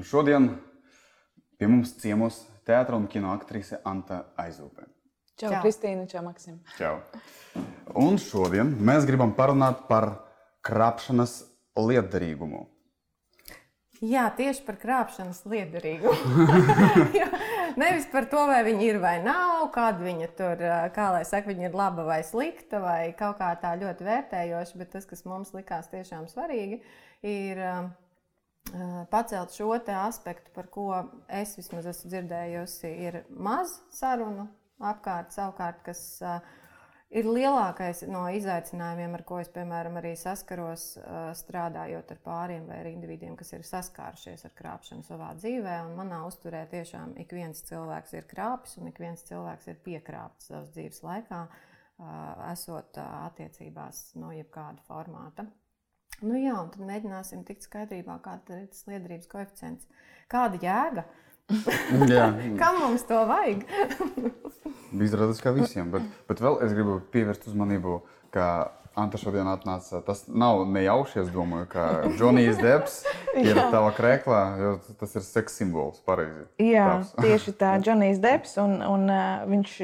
Un šodien pie mums ciemos teātris un kino aktrise Anta Aizūpe. Čau, Čau. Kristīna, čau, Maksim. Čau. Un šodien mēs gribam parunāt par krāpšanas lietderīgumu. Jā, tieši par krāpšanas lietderīgumu. Nevis par to, vai viņi ir vai nav, kāda viņa tur, kā lai saka, viņa ir laba vai slikta, vai kaut kā tā ļoti vērtējoša, bet tas, kas mums likās tiešām svarīgi, ir pacelt šo aspektu, par ko es vismaz esmu dzirdējusi, ir maz sarunu apkārt, savukārt, kas ir lielākais no izaicinājumiem, ar ko es, piemēram, arī saskaros, strādājot ar pāriem vai ar individiem, kas ir saskārušies ar krāpšanu savā dzīvē. Un manā uzturē tiešām ik viens cilvēks ir krāpis un ik viens cilvēks ir piekrāpts savas dzīves laikā, esot attiecībās no jebkāda formāta. Nu jā, un tad mēģināsim tikt skaidrībā, kāda ir tas liederības koeficients. Kāda jēga? Kam mums to vajag? Izrādās, ka visiem. Bet, bet vēl es gribu pievērst uzmanību, ka Anta šodien atnāca. Tas nav nejauši, es domāju, ka Džonijs Debs ir tava krēklā, jo tas ir seksa simbols. Pareizi. Jā, Tavs. tieši tā, Džonijs Debs. Un, un uh, viņš,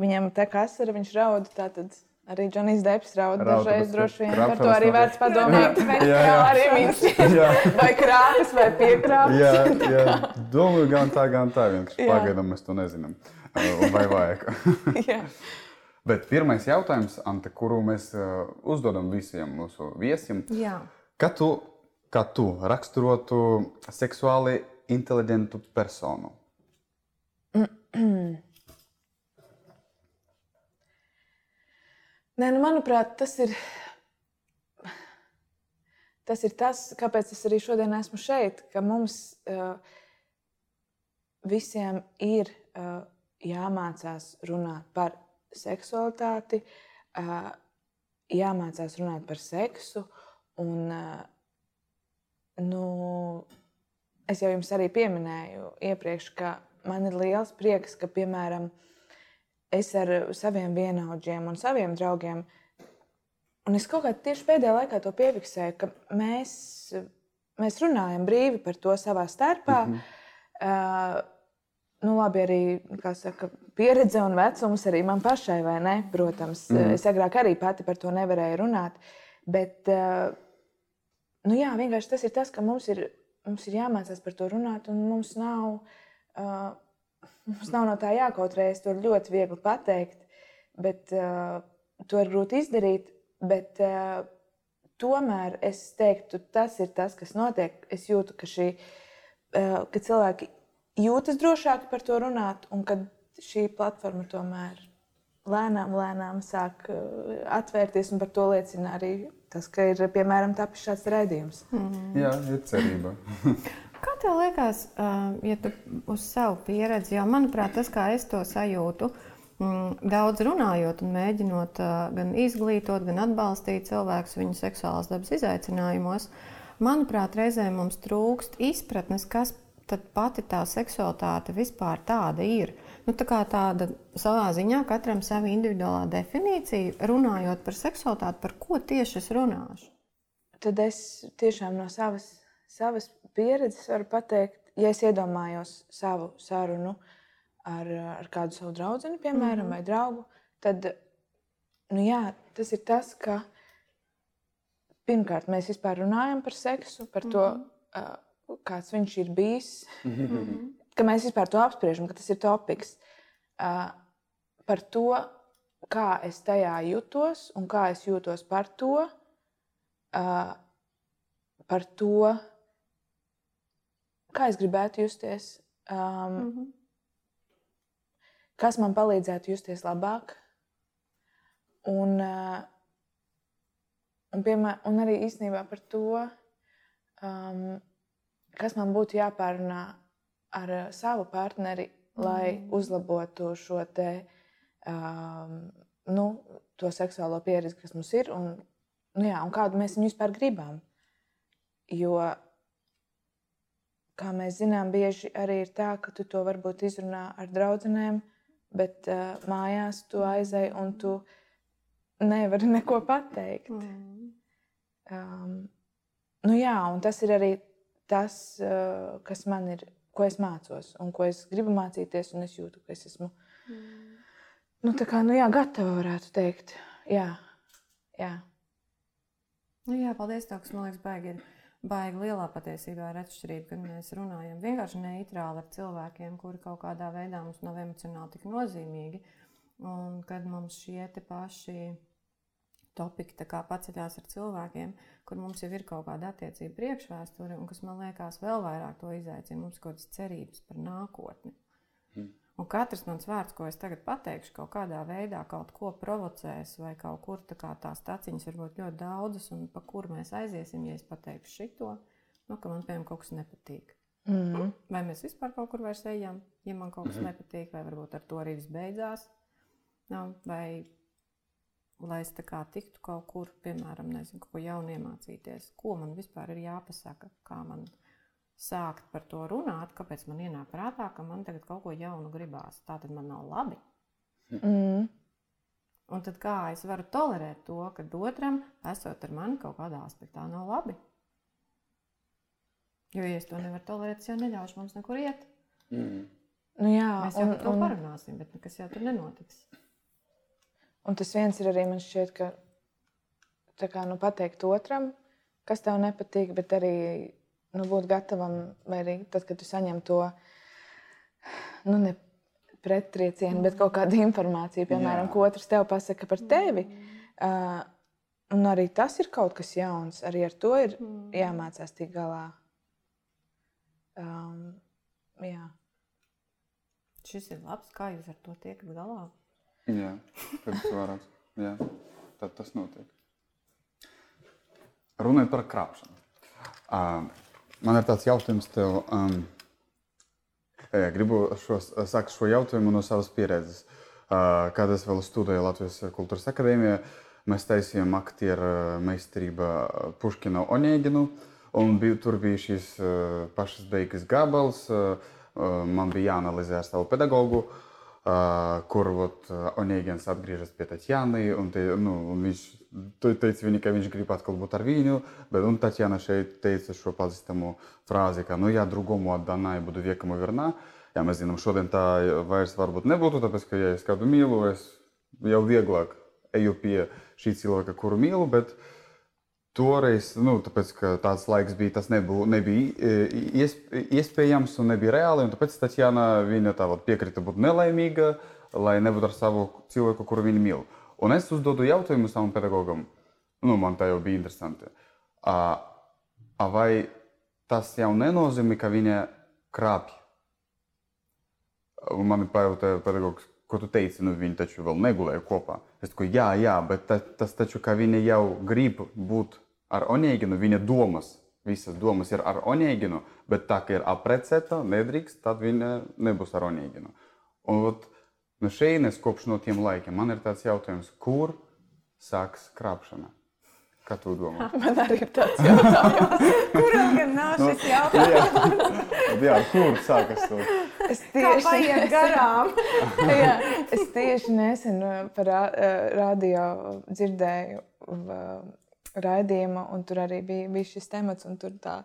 viņam te kas ir, viņš raud. Tātad Arī Džonijs Deps raud dažreiz droši vien par to arī vērts padomāt. jā, jā. arī viņš vai krāpjas vai piekrāpjas. jā, jā. Domāju, gan tā, gan tā. Vienkārši pagaidām mēs to nezinām. Vai vajag? Bet pirmais jautājums, Ante, kuru mēs uzdodam visiem mūsu viesiem. Jā. Kā tu, kā tu raksturotu seksuāli inteliģentu personu? Nē, nu, manuprāt, tas ir, tas ir tas, kāpēc es arī šodien esmu šeit. Ka mums uh, visiem ir uh, jāmācās runāt par seksualitāti, uh, jāmācās runāt par seksu. Un, nu, es jau jums arī pieminēju iepriekš, ka man ir liels prieks, ka, piemēram, uh, es ar saviem vienaudžiem un saviem draugiem. Un es kaut kā tieši pēdējā laikā to piefiksēju, ka mēs, mēs runājam brīvi par to savā starpā. Mm -hmm. uh, nu, labi, arī saka, pieredze un vecums arī man pašai, vai ne? Protams, mm -hmm. es agrāk arī pati par to nevarēju runāt. Bet, uh, nu, jā, vienkārši tas ir tas, ka mums ir, mums ir jāmācās par to runāt, un mums nav. Uh, Mums nav no tā jākautrējas. To ir ļoti viegli pateikt, bet uh, to ir grūti izdarīt. Bet, uh, tomēr es teiktu, tas ir tas, kas notiek. Es jūtu, ka, šī, uh, ka cilvēki jūtas drošāki par to runāt, un ka šī platforma tomēr lēnām, lēnām sāk uh, atvērties. Par to liecina arī tas, ka ir piemēram šāds raidījums. Mm. Jā, ir cerība. Tev liekas, ja tu uz savu pieredzi, jo manuprāt, tas, kā es to sajūtu, mm, daudz runājot un mēģinot gan izglītot, gan atbalstīt cilvēkus viņu seksuālās dabas izaicinājumos, manuprāt, reizēm mums trūkst izpratnes, kas tad pati tā seksualitāte vispār tāda ir. Nu, tā kā tāda savā ziņā katram sava individuālā definīcija, runājot par seksualitāti, par ko tieši es runāšu. Tad es tiešām no savas savas pieredzes varu pateikt, ja es iedomājos savu sarunu ar, ar kādu savu draugu, piemēram, mm -hmm. vai draugu, tad nu jā, tas ir tas, ka pirmkārt mēs vispār runājam par seksu, par to, mm -hmm. uh, kāds viņš ir bijis. Mm -hmm. Ka mēs vispār to apspriežam, ka tas ir topiks. Uh, par to, kā es tajā jutos un kā es jūtos par to. Uh, par to, kā es gribētu justies, um, mm -hmm. kas man palīdzētu justies labāk. Un, uh, un, piemēr, un arī īstenībā par to, um, kas man būtu jāpārunā ar uh, savu partneri, lai mm. uzlabotu šo te, um, nu, to seksuālo pieredzi, kas mums ir, un, nu, jā, un kādu mēs viņu vispār gribam. Jo kā mēs zinām, bieži arī ir tā, ka tu to varbūt izrunā ar draugiem, bet uh, mājās tu aizej un tu nevari neko pateikt. Mm. Um, nu jā, un tas ir arī tas, uh, kas man ir, ko es mācos un ko es gribu mācīties, un es jūtu, ka es esmu mm. nu, kā, nu, jā, gatava, varētu teikt. Jā, jā. Nu, jā paldies, Toks. Man liekas, baigi ir baigi lielā patiesībā ir atšķirība, kad mēs runājam vienkārši neitrāli ar cilvēkiem, kuri kaut kādā veidā mums nav emocionāli tik nozīmīgi. Un kad mums šie paši topiki paceļās ar cilvēkiem, kur mums jau ir kaut kāda attiecība priekšvēsture, un kas man liekas vēl vairāk to izaicina, mums kaut kādas cerības par nākotni. Un katrs mans vārds, ko es tagad pateikšu, kaut kādā veidā kaut ko provocēs, vai kaut kur tā kā tās taciņas var būt ļoti daudzas, un pa kuru mēs aiziesim, ja es pateikšu šito, nu, ka man piemēram kaut kas nepatīk. Mm -hmm. Vai mēs vispār kaut kur vairs ejam, ja man kaut kas mm -hmm. nepatīk, vai varbūt ar to arī viss beidzās. Nu, vai lai es tiktu kaut kur, piemēram, nezinu, ko jaunu iemācīties, ko man vispār ir jāpasaka, kā man sākt par to runāt, kāpēc man ienāk prātā, ka man tagad kaut ko jaunu gribās. Tā tad man nav labi. Mm. Un tad kā es varu tolerēt to, ka otram, esot ar mani, kaut kādā aspektā nav labi? Jo, ja es to nevaru tolerēt, es jau neļaušu mums nekur iet. Mm. Nu jā, Mēs jau un, par to un... parunāsim, bet nekas jau tur nenotiks. Un tas viens ir arī man šķiet, ka kā, nu, pateikt otram, kas tev nepatīk, bet arī nu, būt gatavam, vai arī tad, kad tu saņem to nu, ne prettriecienu, bet kaut kādu informāciju, piemēram, Jā. ko otrs tev pasaka par tevi. Uh, un arī tas ir kaut kas jauns. Arī ar to ir mm. jāmācās tikt galā. Um, jā. Šis ir labs. Kā jūs ar to tiekat galā? Jā, pirms vairāk. Jā, tad tas notiek. Runājot par krāpšanu. Uh, man ir tāds jautājums tev. Um, jā, gribu šo, sākt šo jautājumu no savas pieredzes. Uh, kad es vēl studēju Latvijas kultūras akadēmijā, mēs taisījām aktieru meistarību Puškina Oņēģinu. Un bija, tur bija šīs uh, pašas beigas gabals. Uh, man bija jāanalizē ar savu pedagogu. Uh, kur vat, Onēģins atgriežas pie Tatjana, un, te, nu, un viņš teica, viņa, ka viņš grib atkal būt ar viņu, bet un Tatjana šeit teica šo pazīstamu frāzi, ka, nu, ja drugomu atdanāju, būtu viekamu vērnā, jā, mēs zinām, šodien tā vairs varbūt nebūtu, tāpēc, ka, ja es kādu mīlu, es jau vieglāk eju pie šī cilvēka, kuru mīlu, bet, uh, Toreiz, nu, tāpēc, tāds laiks bija, tas nebū, nebija iespējams un nebija reāli. Un tāpēc Tatjana viņa tā piekrita būt nelaimīga, lai nebūtu ar savu cilvēku, kuru viņa mīl. Un es uzdodu jautājumu savam pedagogam, nu, man tā jau bija interesanti. A, a vai tas jau nenozīmē, ka viņa krāpj? Un man pajautāja pedagogs, ko tu teici, nu, viņi taču vēl negulēja kopā. Es teicu, jā, jā, bet ta, tas taču, ka viņa jau grib būt ar Onēginu, viņa domas, visas domas ir ar Onēginu, bet tā kā ir aprecēta, nedrīkst, tad viņa nebūs ar Onēginu. Un ot, no šejienes kopš no tiem laikiem man ir tāds jautājums, kur sāks krāpšana? Kā tu domā? Man arī ir tāds jautājums. Kuram gan nav šis no, jautājums? jā, jā, kur sākas to? Es tieši nesen, garām. jā, es tieši nesen uh, par uh, radio dzirdēju raidījuma, un tur arī bija, bija šis temats. Tur tā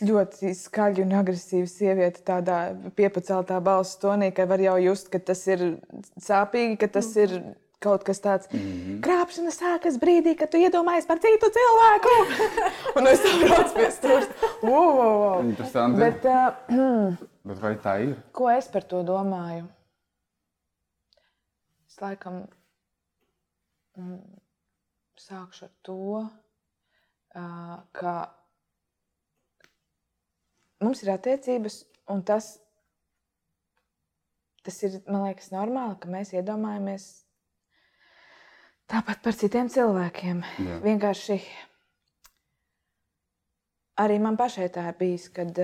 ļoti skaļa un agresīva sieviete, tādā piepaceltā balss tonī, ka var jau just, ka tas ir sāpīgi, ka tas ir kaut kas tāds mm -hmm. - krāpšana sākas brīdī, kad tu iedomājies par citu cilvēku. un es saprotu, pie stūra. Wow, wow, wow. Interesanti. Bet, uh, Bet vai tā ir? Ko es par to domāju? Es laikam. Mm, sākšu ar to, ka mums ir attiecības, un tas, tas ir, man liekas, normāli, ka mēs iedomājamies tāpat par citiem cilvēkiem. Jā. Vienkārši arī man pašai tā ir bijis, kad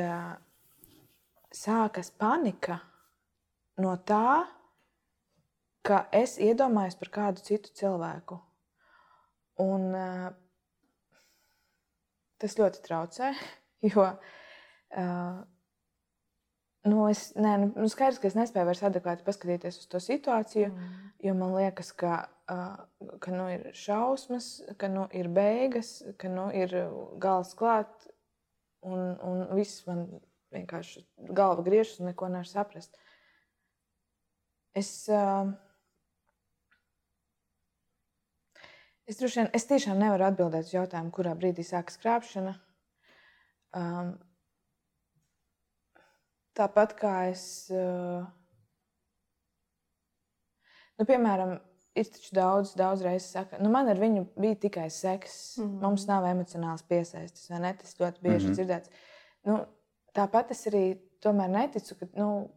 sākas panika no tā, ka es iedomājos par kādu citu cilvēku. Un, uh, tas ļoti traucē, jo uh, nu, es ne, nu, skaidrs, ka es nespēju vairs adekvāti paskatīties uz to situāciju, mm. jo man liekas, ka, uh, ka nu, ir šausmas, ka nu, ir beigas, ka nu, ir gals klāt. un, un viss man vienkārši galva griežas un neko nevar saprast. Es, uh, es, vien, es tiešām nevaru atbildēt uz jautājumu, kurā brīdī sākas krāpšana. Um, tāpat kā es. Uh, nu, piemēram, ir taču daudz, daudz reizes saka, nu, man ar viņu bija tikai seks. Mm -hmm. Mums nav emocionāls piesaistes, vai ne? Tas ļoti bieži mm -hmm. dzirdēts. Nu, tāpat es arī tomēr neticu, ka nu,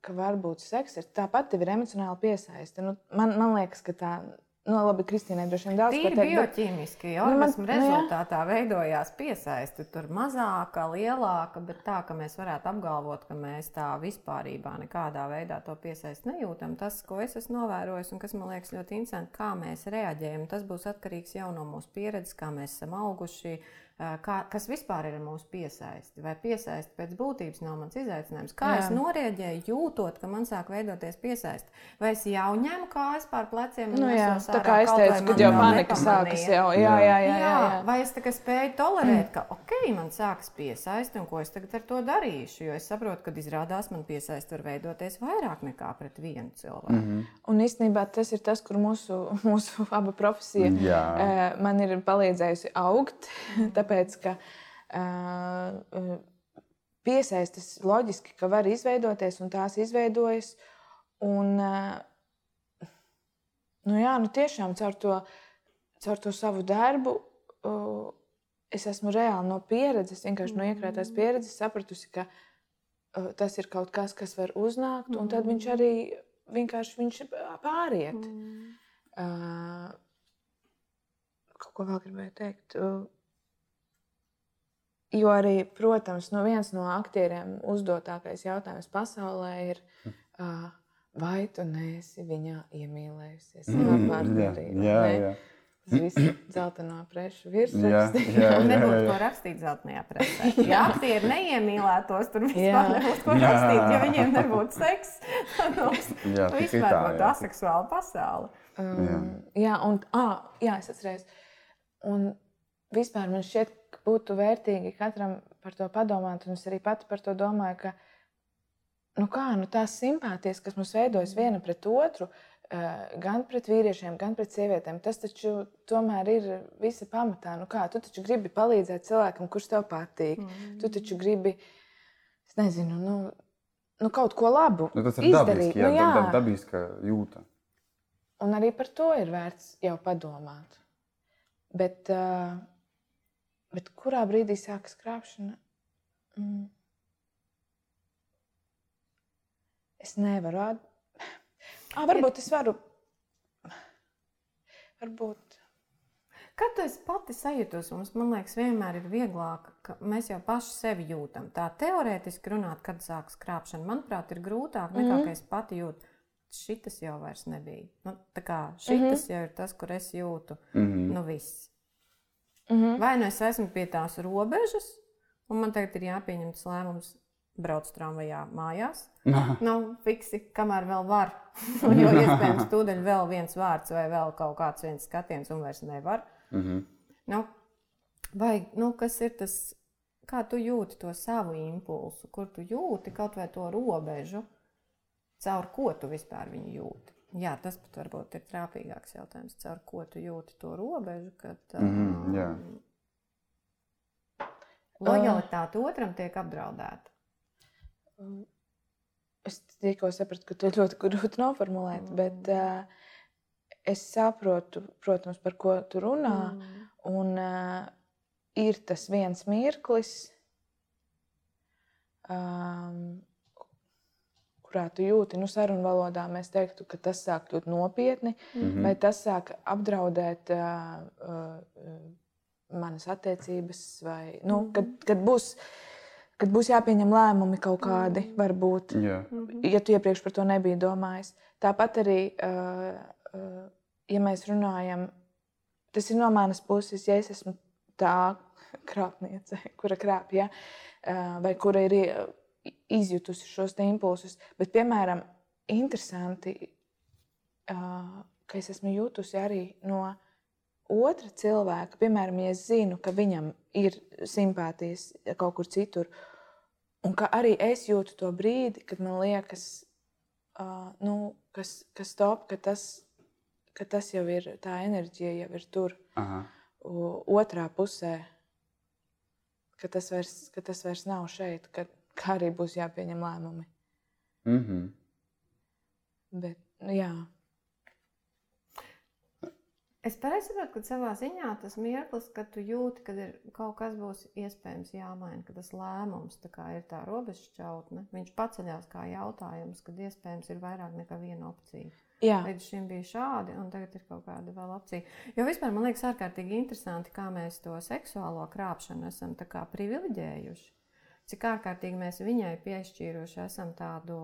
ka var būt seks. Tāpat tev ir emocionāli piesaiste. Nu, man, man liekas, ka tā Nu, labi, Kristīnai droši vien daudz ko teikt. Bioķīmiski bet... organismu nu, rezultātā nu, veidojās piesaisti. Tur mazāka, lielāka, bet tā, ka mēs varētu apgalvot, ka mēs tā vispārībā nekādā veidā to piesaisti nejūtam. Tas, ko es esmu novērojis un kas man liekas ļoti interesanti, kā mēs reaģējam, tas būs atkarīgs jau no mūsu pieredzes, kā mēs esam auguši kā, kas vispār ir mūsu piesaisti. Vai piesaisti pēc būtības nav mans izaicinājums? Kā jā. es norēģēju, jūtot, ka man sāk veidoties piesaisti? Vai es jau ņemu kājas pār pleciem? Nu, jā, tā kā es teicu, kad jau panika sākas jau. Jā, jā, jā, jā, jā. jā. Vai es spēju tolerēt, ka ok, man sākas piesaisti, un ko es tagad ar to darīšu? Jo es saprotu, ka izrādās man piesaisti var veidoties vairāk nekā pret vienu cilvēku. Mm -hmm. Un īstenībā tas ir tas, kur mūsu, mūsu aba profesija jā. man ir palīdzējusi augt. tāpēc ka uh, piesaistas loģiski, ka var izveidoties un tās izveidojas. Un, uh, nu jā, nu tiešām caur to, caur to savu darbu. Uh, Es esmu reāli no pieredzes, vienkārši no iekrātās pieredzes sapratusi, ka uh, tas ir kaut kas, kas var uznākt, un tad viņš arī vienkārši viņš pāriet. Mm. Uh, kaut ko vēl gribēju teikt. Uh, Jo arī, protams, nu viens no aktieriem uzdotākais jautājums pasaulē ir, uh, vai tu neesi viņā iemīlējusies mm, partnerī? Jā, jā, jā. Tas viss ir dzeltenā preša virsrakstā. Nebūtu ko rakstīt dzeltenajā presē. Ja aktieri neiemīlētos, tur vispār nebūtu ko rakstīt. Ja viņiem nebūtu seks, tad jā, vispār būtu aseksuāla pasaule. Um, jā. jā, un ah, jā, es atceros. Un vispār man šķiet, būtu vērtīgi katram par to padomāt. Un es arī pati par to domāju, ka nu kā, nu tās simpātijas, kas mums veidojas viena pret otru, eh, gan pret vīriešiem, gan pret sievietēm, tas taču tomēr ir visa pamatā. Nu kā, tu taču gribi palīdzēt cilvēkam, kurš tev patīk. Mm. Tu taču gribi, es nezinu, nu, nu kaut ko labu nu, tas ir izdarīt. Dabiski, jā, nu, jā. Dab, dabiska jūta. Un arī par to ir vērts jau padomāt. Bet, uh, Bet kurā brīdī sākas krāpšana? Mm. Es nevaru. At... À, varbūt es varu. Varbūt. Kad tu pati sajūtos, mums, man liekas, vienmēr ir vieglāk, ka mēs jau paši sevi jūtam. Tā teorētiski runāt, kad sākas krāpšana, manuprāt, ir grūtāk nekā mm -hmm. es pati jūtu. Šitas jau vairs nebija. Nu, tā kā šitas mm -hmm. jau ir tas, kur es jūtu. Mm -hmm. Nu, viss. Mm -hmm. Vai nu es esmu pie tās robežas, un man tagad ir jāpieņem tas lēmums, braukt tramvajā mājās. Aha. Nav fiksi, kamēr vēl var. jo iespējams, tūdaļ vēl viens vārds vai vēl kaut kāds viens skatiens, un vairs nevar. Mm -hmm. nu, vai nu, kas ir tas, kā tu jūti to savu impulsu, kur tu jūti kaut vai to robežu, caur ko tu vispār viņu jūti? Jā, tas pat varbūt ir trāpīgāks jautājums, caur ko tu jūti to robežu. Kad, mm -hmm, jā. lojalitāte uh, otram tiek apdraudēta. Es tikko sapratu, ka to ļoti grūti noformulēt, mm. bet uh, es saprotu, protams, par ko tu runā. Mm. Un uh, ir tas viens mirklis, um, kurā tu jūti, nu, sarunu valodā mēs teiktu, ka tas sāk kļūt nopietni, mm -hmm. vai tas sāk apdraudēt uh, uh, manas attiecības, vai nu, mm -hmm. kad, kad, būs, kad būs jāpieņem lēmumi kaut kādi, mm -hmm. varbūt, yeah. ja tu iepriekš par to nebija domājis. Tāpat arī, uh, uh, ja mēs runājam, tas ir no manas puses, ja es esmu tā krāpniece, kura krāpja, ja, uh, vai kura ir izjutusi šos impulsus. Bet, piemēram, interesanti, ka es esmu jutusi arī no otra cilvēka, piemēram, ja es zinu, ka viņam ir simpātijas kaut kur citur, un ka arī es jūtu to brīdi, kad man liekas, uh, nu, kas, kas top, ka tas, ka tas jau ir, tā enerģija jau ir tur, Aha. otrā pusē, ka tas vairs, ka tas vairs nav šeit, ka arī būs jāpieņem lēmumi. Mm -hmm. Bet, nu, jā. Es pareizi saprotu, ka savā ziņā tas mirklis, kad tu jūti, ka ir kaut kas būs iespējams jāmaina, ka tas lēmums tā ir tā robežšķautne. Viņš paceļās kā jautājums, kad iespējams ir vairāk nekā viena opcija. Jā. Līdz šim bija šādi, un tagad ir kaut kāda vēl opcija. Jo vispār man liekas ārkārtīgi interesanti, kā mēs to seksuālo krāpšanu esam privileģējuši. Cik ārkārtīgi mēs viņai piešķīruši esam tādu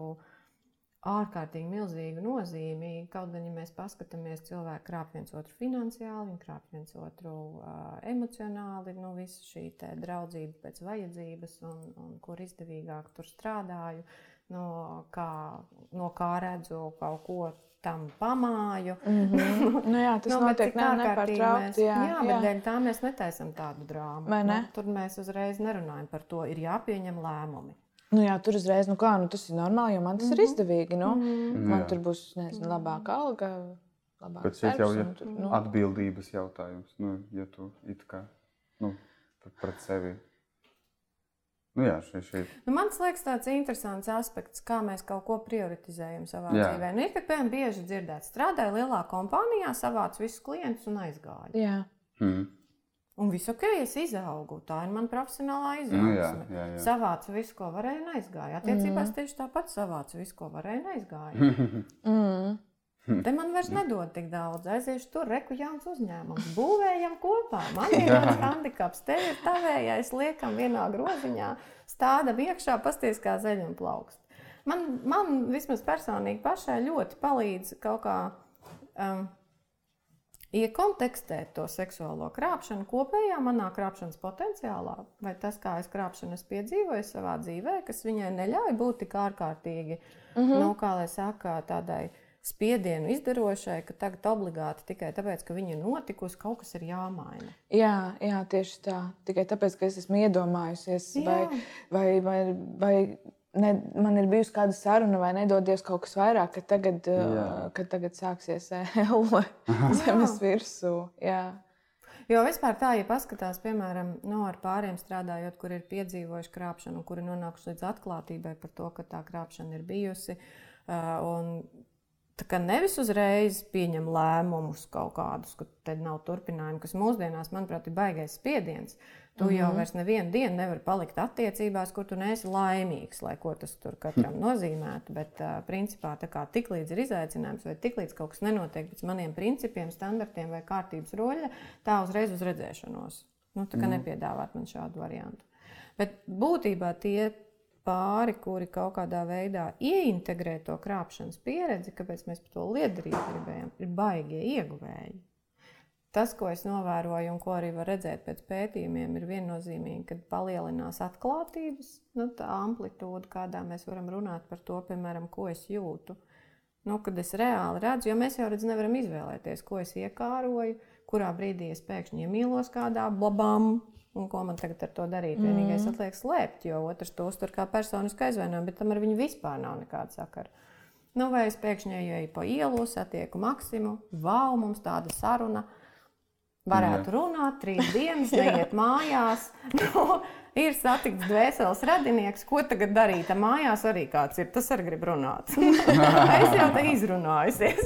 ārkārtīgi milzīgu nozīmi. Kaut gan, ja mēs paskatāmies, cilvēki krāp viens otru finansiāli, viņi krāp viens otru uh, emocionāli, nu, visa šī draudzība pēc vajadzības, un, un kur izdevīgāk tur strādāju, no kā, no kā redzu kaut ko. Tam pamāju. Mm -hmm. nu, jā, tas nu, notiek nepārtraukti. Jā, jā, bet dēļ tā mēs netaisam tādu drāmu. Ne? Nu, tur mēs uzreiz nerunājam par to. Ir jāpieņem lēmumi. Nu, jā, tur uzreiz, nu kā, nu, tas ir normāli, jo man tas mm -hmm. ir mhm. izdevīgi. Nu. Mm -hmm. Man jā. tur būs, nezinu, labāka alga, labāka Bet šeit jau ir nu. atbildības jautājums. Nu, ja tu it kā nu, pret sevi. Nu, jā, šeit, šeit. Nu, man liekas, tāds interesants aspekts, kā mēs kaut ko prioritizējam savā jā. dzīvē. Nu, ir, piemēram, bieži dzirdēt, strādāja lielā kompānijā, savāc visus klientus un aizgāja. Jā. Hmm. Un viss ok, es izaugu. Tā ir mana profesionālā izaugsme. Nu, jā, jā. Savācu visu, ko varēju, un aizgāju. Attiecībās mm. tieši tāpat savācu visu, ko varēju, un aizgāju. mm. Te man vairs nedod tik daudz. Aiziešu tur, reku jauns uzņēmums. Būvējam kopā. Man ir tāds handikaps, te ir tavējais, liekam vienā groziņā, stāda iekšā, pasties kā zeļa un plaukst. Man, man vismaz personīgi pašai ļoti palīdz kaut kā. Um, iekontekstēt to seksuālo krāpšanu kopējā manā krāpšanas potenciālā, vai tas, kā es krāpšanu es piedzīvoju savā dzīvē, kas viņai neļauj būt tik ārkārtīgi, mm -hmm. nu, kā lai saka, tādai spiedienu izdarošai, ka tagad obligāti tikai tāpēc, ka viņa ir notikusi, kaut kas ir jāmaina. Jā, jā tieši tā. Tikai tāpēc, ka es esmu iedomājusies, jā. vai, vai, vai, vai ne, man ir bijusi kāda saruna, vai nedodies kaut kas vairāk, ka tagad, uh, kad tagad sāksies elle zemes virsū. Jā. Jo vispār tā, ja paskatās, piemēram, no ar pāriem strādājot, kur ir piedzīvojuši krāpšanu, kuri nonākuši līdz atklātībai par to, ka tā krāpšana ir bijusi. Uh, Tā kā nevis uzreiz pieņem lēmumus kaut kādus, ka te nav turpinājumu, kas mūsdienās, manuprāt, ir baigais spiediens. Tu mm -hmm. jau mhm. vairs nevienu dienu nevari palikt attiecībās, kur tu neesi laimīgs, lai ko tas tur katram nozīmētu. Bet, uh, principā, kā tiklīdz ir izaicinājums, vai tiklīdz kaut kas nenotiek pēc maniem principiem, standartiem vai kārtības roļa, tā uzreiz uz redzēšanos. Nu, tā kā mm. nepiedāvāt man šādu variantu. Bet būtībā tie pāri, kuri kaut kādā veidā ieintegrē to krāpšanas pieredzi, kāpēc mēs par to liederību gribējam, ir baigie ieguvēji. Tas, ko es novēroju un ko arī var redzēt pēc pētījumiem, ir viennozīmīgi, kad palielinās atklātības, nu, amplitūda, kādā mēs varam runāt par to, piemēram, ko es jūtu. Nu, kad es reāli redzu, jo mēs jau redz, nevaram izvēlēties, ko es iekāroju, kurā brīdī es pēkšņi iemīlos kādā blabām, un ko man tagad ar to darīt. Mm. Vienīgais atliek slēpt, jo otrs to uztver kā personisku aizvainojumu, bet tam ar viņu vispār nav nekāda sakara. Nu, vai es pēkšņi eju pa ielu, satieku Maksimu, wow, mums tāda saruna. Varētu Jā. runāt, trīs dienas, neiet mājās. Nu, ir satikts dvēseles radinieks, ko tagad darīt. Tā mājās arī kāds ir. Tas arī grib runāt. es jau te izrunājusies.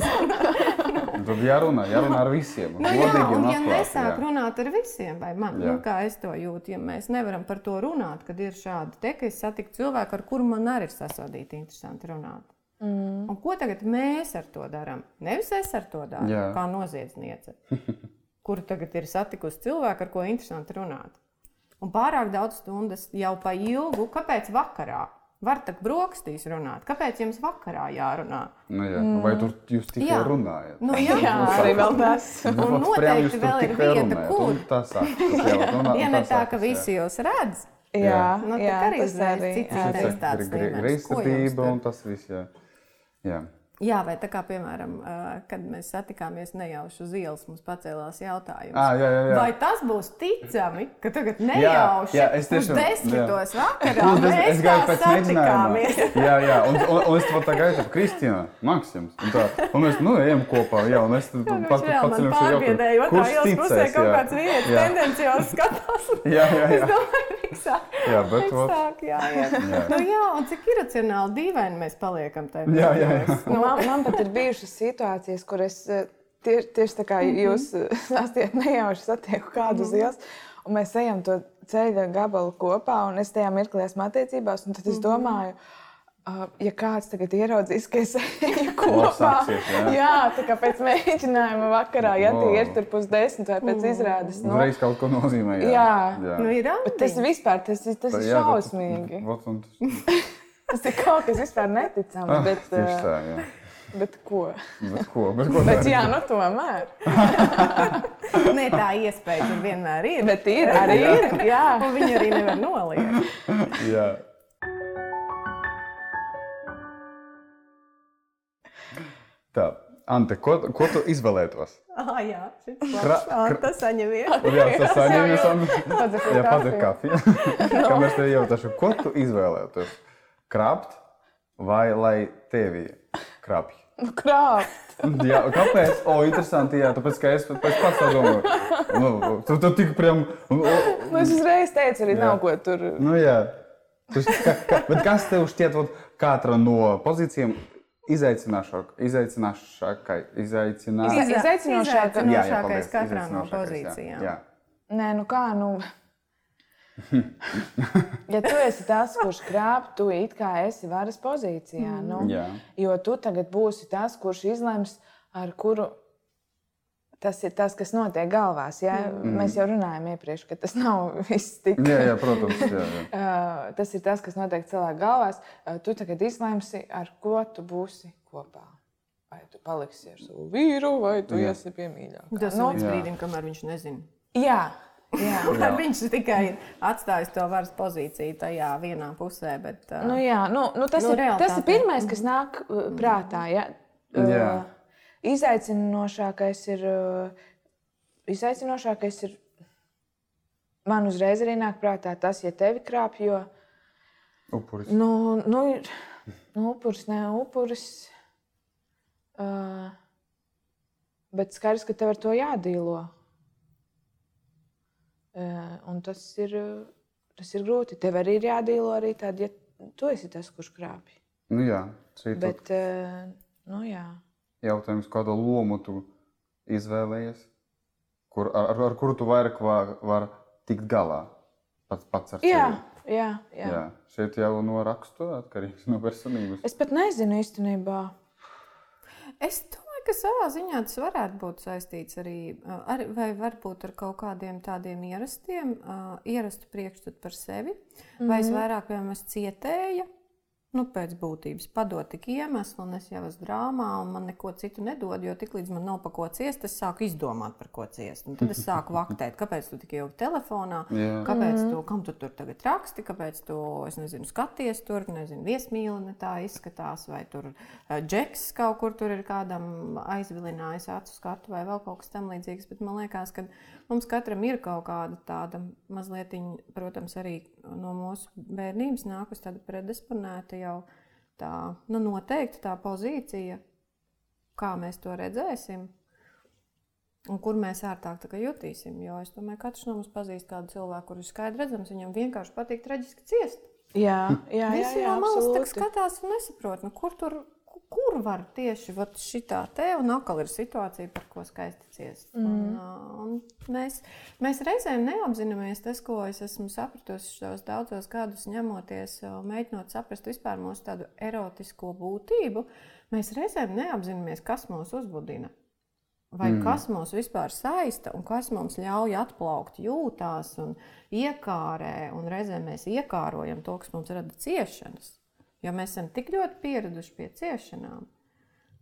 Tad jārunā, jārunā ar visiem. Nu, jā, un ja nesāk jā. runāt ar visiem, vai man, jā. nu, kā es to jūtu, ja mēs nevaram par to runāt, kad ir šādi te, ka es satiku cilvēku, ar kuru man arī ir sasodīti interesanti runāt. Mm. Un ko tagad mēs ar to darām? Nevis es ar to daru, jā. kā noziedzniece. kuru tagad ir satikusi cilvēku, ar ko interesanti runāt. Un pārāk daudz stundas jau pa ilgu. Kāpēc vakarā? Var tak brokastīs runāt. Kāpēc jums vakarā jārunā? Nu, jā. mm. Vai tur jūs tikai jā. runājat? Nu, jā, jā arī vēl tas. Nu, un noteikti vēl ir vieta, kur. Tas ir. Ja ne tā, ka visi jūs redz. Jā, jā. Nu, jā tas arī ir tāds - grīztatība un tas viss. Jā. Jā. Jā, vai tā kā, piemēram, kad mēs satikāmies nejauši uz ielas, mums pacēlās jautājums, à, jā, jā, jā. vai tas būs ticami, ka tagad nejauši jā, jā, es tiešām, desmitos jā. vakarā es, mēs es gāju pēc mēģinājuma. jā, jā, un, un, un es pat tā gāju, tā Kristīna, Maksims, un, tā, un mēs, nu, ejam kopā, jā, un es pat paceļam šo jautājumu. Kurš ticēs? Kaut jā. kāds vietas tendenciāls skatās. jā, jā, jā. Sāk, jā, bet sāk, jā, jā. jā. Nu, jā, un cik iracionāli dīvaini mēs paliekam tajā. Jā, jā, jā. Nu, man, man pat ir bijušas situācijas, kur es eh, tieši, tieši tā kā mm -hmm. jūs eh, stāstījāt, nejauši satieku kādu uz mhm. ielas, un mēs ejam to ceļa gabalu kopā, un es tajā mirklī esmu attiecībās, un tad es mhm. domāju, Uh, ja kāds tagad ieraudzīs, ka es eju kopā, jā. jā, tā kā pēc mēģinājuma vakarā, ja tie ir tur pusdesmit vai pēc izrādes. Nu, Reiz kaut ko nozīmē. Jā, jā. jā. Nu, ir Bet tas vispār, tas, tas ir šausmīgi. Tas ir kaut kas vispār neticams. Ah, bet, tā, jā. Bet ko? Bet ko? Bet ko bet, jā, nu tomēr. Nē, tā iespēja tur vienmēr ir. Bet ir arī. ir, jā. Un viņi arī nevar noliegt. jā. Tā. Ante, ko, ko tu izvēlētos? Ah, jā, Kra, tas saņem vietu. Jā, tas saņem vietu. Jā, padzer kafiju. Kā mēs te jautāšu, ko tu izvēlētos? Krāpt vai lai tevi krāpj? Nu, krāpt. jā, kāpēc? O, interesanti, jā, tāpēc, ka es pēc pats tā domāju. Nu, tu, tu tik priem... Nu, nu, es uzreiz teicu, arī jā. nav ko tur... Nu, jā. Tas, ka, ka, bet kas tev šķiet, katra no pozīcijām izaicināšāk, izaicināšākai, izaicinā... Iz, izaicinošākais jā, jā, paldies, katrā no pozīcijām? Jā. jā. Nē, nu kā, nu... ja tu esi tas, kurš krāp, tu it kā esi varas pozīcijā. Mm. Nu, Jā. jo tu tagad būsi tas, kurš izlems, ar kuru. Tas ir tas, kas notiek galvās. Ja? Mm. Mēs jau runājām iepriekš, ka tas nav viss tik. Jā, jā protams. Jā, jā. tas ir tas, kas notiek cilvēku galvās. Tu tagad izlemsi, ar ko tu būsi kopā. Vai tu paliksi ar savu vīru, vai tu jā. esi pie mīļākā. Tas no, nu, līdz brīdim, kamēr viņš nezina. Jā, Jā, jā. viņš tikai ir atstājis to varas pozīciju tajā vienā pusē. Bet, uh, nu, jā, nu, nu, tas, nu, ir, tas ir pirmais, kas nāk prātā. Ja? Jā. Uh, izaicinošākais ir. Uh, izaicinošākais ir man uzreiz arī nāk prātā tas, ja tevi krāpj. Upuris. Nu, nu, nu, upuris, ne upuris. Uh, bet skaidrs, ka tev ar to jādīlo. Eh, un tas ir, tas ir grūti. Tev arī ir jādīlo arī tad, ja tu esi tas, kurš krāpj. Nu jā, Bet, tad... Eh, nu jā. Jautājums, kādu lomu tu izvēlējies, kur, ar, ar kuru tu vairāk var, var tikt galā pats, pats ar sevi? Jā, jā, jā. jā. Šeit jau no rakstu atkarīgs no personības. Es pat nezinu īstenībā. Es to ka savā ziņā tas varētu būt saistīts arī ar, vai varbūt ar kaut kādiem tādiem ierastiem, uh, ierastu priekšstatu par sevi, mm -hmm. vai es mhm. vairāk, piemēram, cietēju nu, pēc būtības padod tik iemeslu, un es jau esmu drāmā, un man neko citu nedod, jo tiklīdz man nav pa ko ciest, es sāku izdomāt, par ko ciest. Un tad es sāku vaktēt, kāpēc tu tik ilgi telefonā, yeah. kāpēc tu, kam tu tur tagad raksti, kāpēc tu, es nezinu, skaties tur, nezinu, viesmīli ne tā izskatās, vai tur uh, džeks kaut kur tur ir kādam aizvilinājis acu skatu vai vēl kaut kas tam līdzīgs, bet man liekas, ka Mums katram ir kaut kāda tāda mazliet, protams, arī no mūsu bērnības nākus tāda predisponēta jau tā, nu, noteikti tā pozīcija, kā mēs to redzēsim. Un kur mēs ērtāk jutīsim? Jo es domāju, ka katrs no mums pazīst kādu cilvēku, kurš ir skaidrs redzams, viņam vienkārši patīk traģiski ciest. Jā, jā, jā. Visi jā, jā, no malas skatās un nesaprot, nu, kur tur kur var tieši šitā te, un atkal ir situācija, par ko skaisti ciest. Mm. Un, un mēs, mēs reizēm neapzināmies tas, ko es esmu sapratusi šos daudzos gadus, ņemoties, mēģinot saprast vispār mūsu tādu erotisko būtību. Mēs reizēm neapzināmies, kas mūs uzbudina. Vai mm. kas mūs vispār saista un kas mums ļauj atplaukt jūtās un iekārē, un reizēm mēs iekārojam to, kas mums rada ciešanas. Jo mēs esam tik ļoti pieraduši pie ciešanām,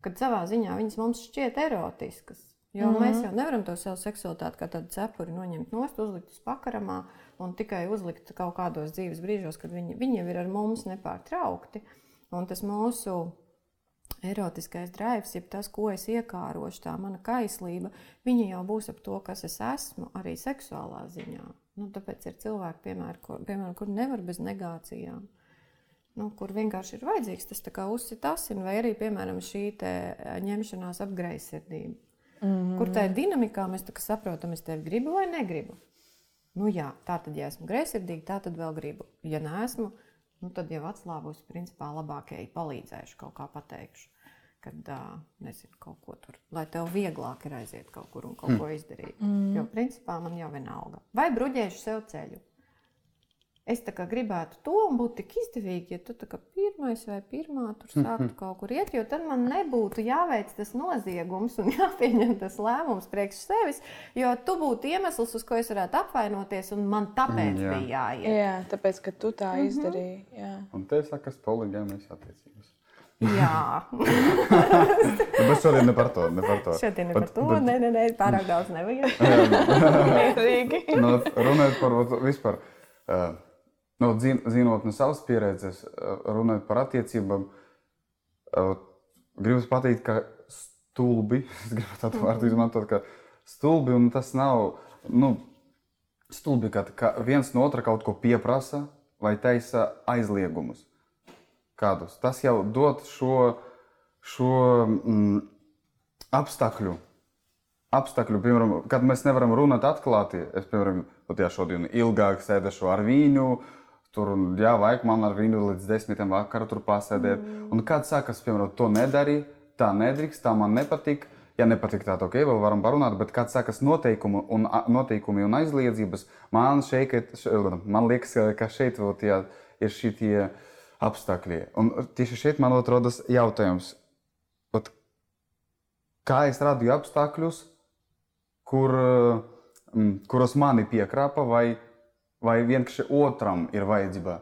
ka savā ziņā viņas mums šķiet erotiskas. Jo mm -hmm. mēs jau nevaram to savu seksualitāti kā tādu cepuri noņemt nost, uzlikt uz pakaramā un tikai uzlikt kaut kādos dzīves brīžos, kad viņi, viņi jau ir ar mums nepārtraukti. Un tas mūsu erotiskais drives, jeb tas, ko es iekārošu, tā mana kaislība, viņa jau būs ap to, kas es esmu, arī seksuālā ziņā. Nu, tāpēc ir cilvēki, piemēram, kur, piemēram, kur nevar bez negācijām. Nu, kur vienkārši ir vajadzīgs tas uzsita asins, vai arī, piemēram, šī ņemšanās ap greizsirdību. Mm -hmm. Kur tajā dinamikā mēs saprotam, es tevi gribu vai negribu. Nu, jā, tā tad, ja esmu greizsirdīga, tā tad vēl gribu. Ja neesmu, nu, tad jau atslābus, principā, labākajai palīdzēšu, kaut kā pateikšu kad, nezinu, kaut ko tur, lai tev vieglāk ir aiziet kaut kur un kaut mm. ko izdarīt. Mm. Jo, principā, man jau vienalga. Vai bruģēšu sev ceļu? Es gribētu to un būtu tik izdevīgi, ja tu pirmais vai pirmā tur sāktu kaut kur iet, jo tad man nebūtu jāveic tas noziegums un jāpieņem tas lēmums priekš sevis, jo tu būtu iemesls, uz ko es varētu apvainoties, un man tāpēc mm, jā. bija jāiet. Jā, tāpēc, ka tu tā mm -hmm. izdarīji. Jā. Un te sakas poligāmijas attiecības. Jā, bet šodien ne par to. Ne par to. Šodien ne par to. Bet... Nē, nē, nē, pārāk daudz nevajag. Mierīgi. nu, runājot par vispār, uh, nu, zinot no savas pieredzes, uh, runājot par attiecībām, uh, gribu pateikt, ka stulbi, es gribu tādu vārdu mhm. izmantot, ka stulbi, un tas nav, nu, stulbi, ka, ka viens no otra kaut ko pieprasa vai taisa aizliegumus kādus. Tas jau dod šo, šo mm, apstākļu. Apstākļu, piemēram, kad mēs nevaram runāt atklāti, es, piemēram, pat ja šodien ilgāk sēdēšu ar viņu, tur, jā, vajag man ar viņu līdz desmitiem vakarā tur pasēdēt. Mm. Un kāds saka, piemēram, to nedari, tā nedrīkst, tā man nepatīk. Ja nepatīk, tā ok, vēl varam parunāt, bet kāds saka, noteikumi un, noteikumi un aizliedzības, man šeit, man liekas, ka šeit vēl tie, ir šie apstākļi. Un tieši šeit man rodas jautājums, ot, kā es radīju apstākļus, kur, mm, kuros mani piekrāpa, vai, vai vienkārši otram ir vajadzība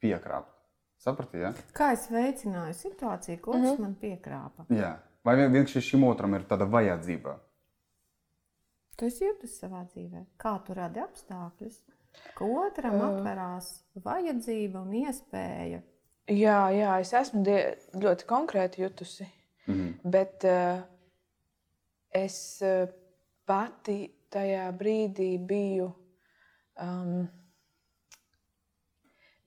piekrāpt. Saprati, ja? Kā es veicināju situāciju, ko mm -hmm. man piekrāpa? Jā. Vai vienkārši šim otram ir tāda vajadzība? Tu esi jūtis savā dzīvē. Kā tu radi apstākļus, ka otram uh. atverās vajadzība un iespēja Jā, jā, es esmu ļoti konkrēti jutusi. Mm -hmm. Bet uh, es uh, pati tajā brīdī biju, um,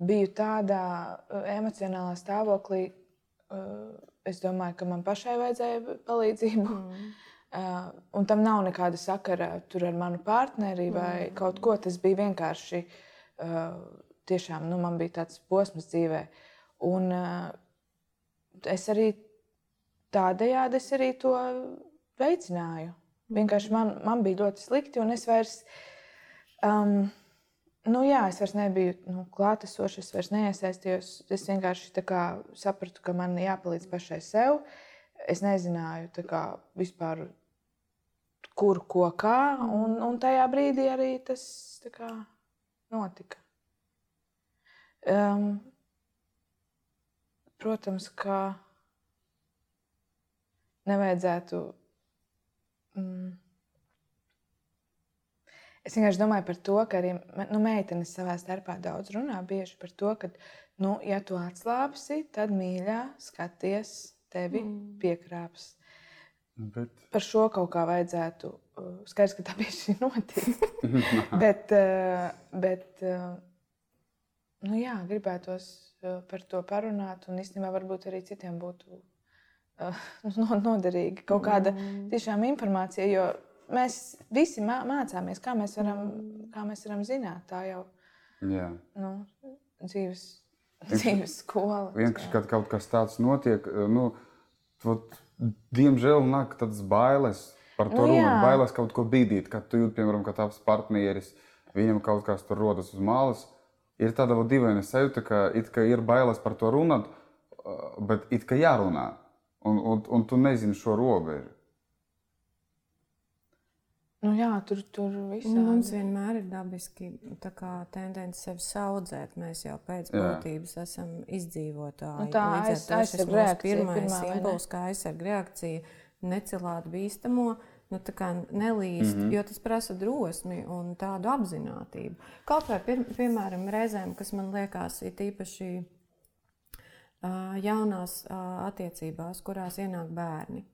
biju tādā uh, emocionālā stāvoklī. Uh, es domāju, ka man pašai vajadzēja palīdzību. Mm. Uh, un tam nav nekāda sakara ar manu partneri vai mm. kaut ko. Tas bija vienkārši. Uh, tiešām nu, man bija tāds posms dzīvēm Un uh, es arī tādējādi es arī to veicināju. Vienkārši man, man bija ļoti slikti, un es vairs, um, nu jā, es vairs nebiju nu, klātesošs, es vairs neiesaistījos. Es vienkārši kā, sapratu, ka man jāpalīdz pašai sev. Es nezināju kā, vispār, kur, ko, kā, un, un tajā brīdī arī tas kā, notika. Um, Protams, ka nevajadzētu. Mm, es vienkārši domāju par to, ka arī nu, meitenes savā starpā daudz runā bieži par to, ka, nu, ja tu atslābsi, tad mīļā skaties, tevi mm. piekrāps. Bet... Par šo kaut kā vajadzētu. Uh, skaidrs, ka tā bieži notiek. bet, uh, bet uh, nu, jā, gribētos par to parunāt, un īstenībā varbūt arī citiem būtu uh, noderīga kaut kāda mm. tiešām informācija, jo mēs visi mā mācāmies, kā mēs varam, kā mēs varam zināt. Tā jau ir nu, dzīves, dzīves skola. Vienkārši, kad kaut kas tāds notiek, nu, vat, diemžēl nāk tādas bailes. Par to nu, runāt, bailēs kaut ko bīdīt, kad tu jūti, piemēram, ka tavs partneris, viņam kaut kas tur rodas uz malas ir tāda dīvaina sajūta, ka, ka ir bailes par to runāt, bet it kā jārunā. Un, un, un tu nezini šo robežu. Nu jā, tur tur viss ir. Mums vienmēr ir dabiski tendence sevi saudzēt. Mēs jau pēc būtības esam izdzīvotāji. Nu tā aiz, aizsardz reakcija. Pirmais impulss, kā aizsardz reakcija, necelāt bīstamo. Uh, nu, nelīst, mm -hmm. jo tas prasa drosmi un tādu apziņotību. Kaut vai, pir, piemēram, reizēm, kas man liekas, ir īpaši jaunās attiecībās, kurās ienāk bērni.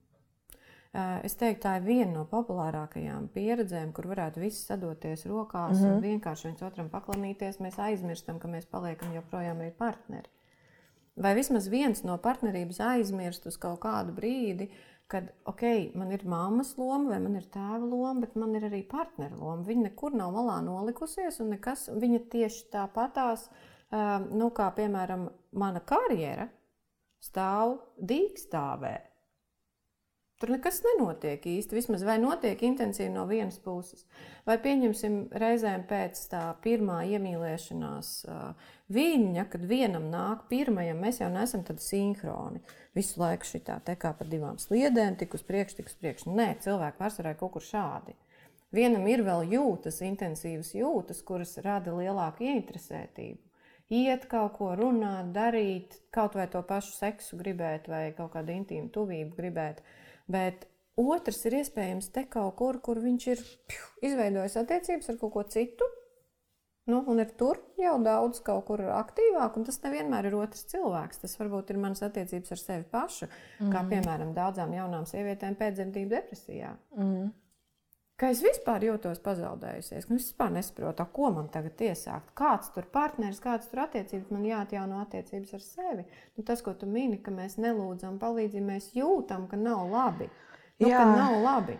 Es teiktu, tā ir viena no populārākajām pieredzēm, kur varētu visi sadoties rokās mm -hmm. un vienkārši viens otram paklanīties. Mēs aizmirstam, ka mēs paliekam joprojām arī partneri. Vai vismaz viens no partnerības aizmirst uz kaut kādu brīdi, kad, ok, man ir mammas loma vai man ir tēva loma, bet man ir arī partneru loma. Viņa nekur nav malā nolikusies, un nekas, viņa tieši tāpatās, nu, kā piemēram, mana karjera stāv dīkstāvē Tur nekas nenotiek īsti. Vismaz vai notiek intensīvi no vienas puses. Vai pieņemsim reizēm pēc tā pirmā iemīlēšanās viņa, kad vienam nāk pirmajam, mēs jau neesam tādi sinhroni. Visu laiku šī tā kā pa divām sliedēm, tik uz priekšu, tik uz priekšu. Nē, cilvēki pārsvarā kaut kur šādi. Vienam ir vēl jūtas, intensīvas jūtas, kuras rada lielāku ieinteresētību. Iet kaut ko runāt, darīt, kaut vai to pašu seksu gribēt, vai kaut kādu intīmu tuvību gribēt. Bet otrs ir iespējams te kaut kur, kur viņš ir izveidojis attiecības ar kaut ko citu. Nu, un ir tur jau daudz kaut kur aktīvāk, un tas nevienmēr ir otrs cilvēks. Tas varbūt ir mans attiecības ar sevi pašu, mm. kā piemēram daudzām jaunām sievietēm pēcdzemdību depresijā. Mm. Ka es vispār jūtos pazaudējusies, nu, es vispār nesaprotu, ko man tagad iesākt. Kāds tur partneris, kādas tur attiecības, man jāatjauno attiecības ar sevi. Nu, tas, ko tu mini, ka mēs nelūdzam palīdzību, mēs jūtam, ka nav labi. Nu, Jā. ka nav labi.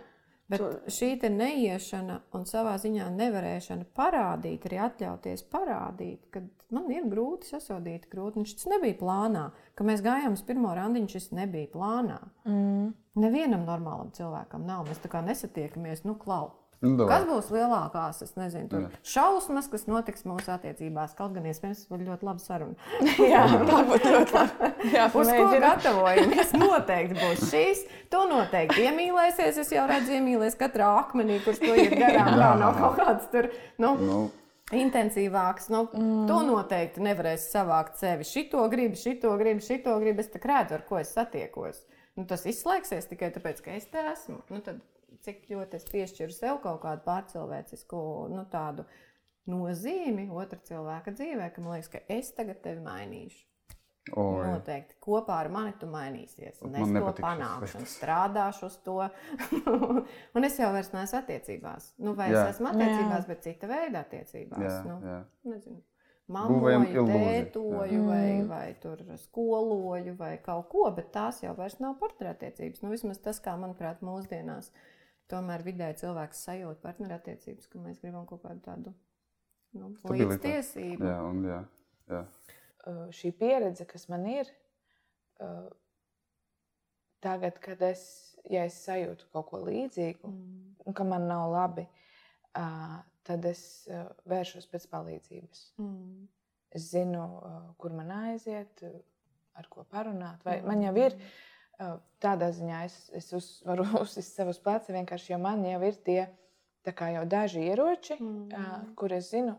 Bet šī neiešana un savā ziņā nevarēšana parādīt, arī atļauties parādīt, ka man ir grūti sasodīt grūti. Tas nebija plānā, ka mēs gājām uz pirmo randiņu, šis nebija plānā. Mm. Nevienam normālam cilvēkam nav. Mēs tā kā nesatiekamies, nu, klau. Nu. Kas būs lielākās, es nezinu, tur Jā. šausmas, kas notiks mūsu attiecībās. Kaut gan iespējams, būs ļoti labi saruna. Jā, tā būtu ļoti labi. Jā, Uz ko gatavojamies? Noteikti būs šīs. Tu noteikti iemīlēsies. Es jau redzu, iemīlēsies katrā akmenī, kurš to ir garām. Jā, nav kaut kāds tur. Nu, nu. Intensīvāks, nu, mm. to noteikti nevarēs savākt sevi. Šito gribu, šito gribu, šito gribu. Es tā redzu, ar ko es satiekos. Nu, tas izslēgsies tikai tāpēc, ka es te esmu. Nu, tad cik ļoti es piešķiru sev kaut kādu pārcilvēcisku nu, tādu nozīmi otra cilvēka dzīvē, ka man liekas, ka es tagad tevi mainīšu. Oi. Noteikti kopā ar mani tu mainīsies. Un man es to panākšu, un strādāšu uz to. un es jau vairs neesmu attiecībās. Nu, vai jā. es esmu attiecībās, jā. bet cita veida attiecībās. Jā, nu, jā. Nezinu. Māmoju, tētoju, vai, mm. vai tur skoloju, vai kaut ko, bet tās jau vairs nav partnerattiecības. Nu, vismaz tas, kā manuprāt, mūsdienās uh, tomēr vidēji cilvēks sajūt partnerattiecības, ka mēs gribam kaut kādu tādu nu, līdztiesību. Jā, un, jā, jā. Uh, šī pieredze, kas man ir, uh, tagad, kad es, ja es sajūtu kaut ko līdzīgu, mm. un ka man nav labi, uh, tad es uh, vēršos pēc palīdzības. Mm. Es zinu, uh, kur man aiziet, ar ko parunāt, vai mm. man jau ir. Mm Tādā ziņā es, es uz, varu uzsist savus plecus vienkārši, jo man jau ir tie jau daži ieroči, mm. kur es zinu,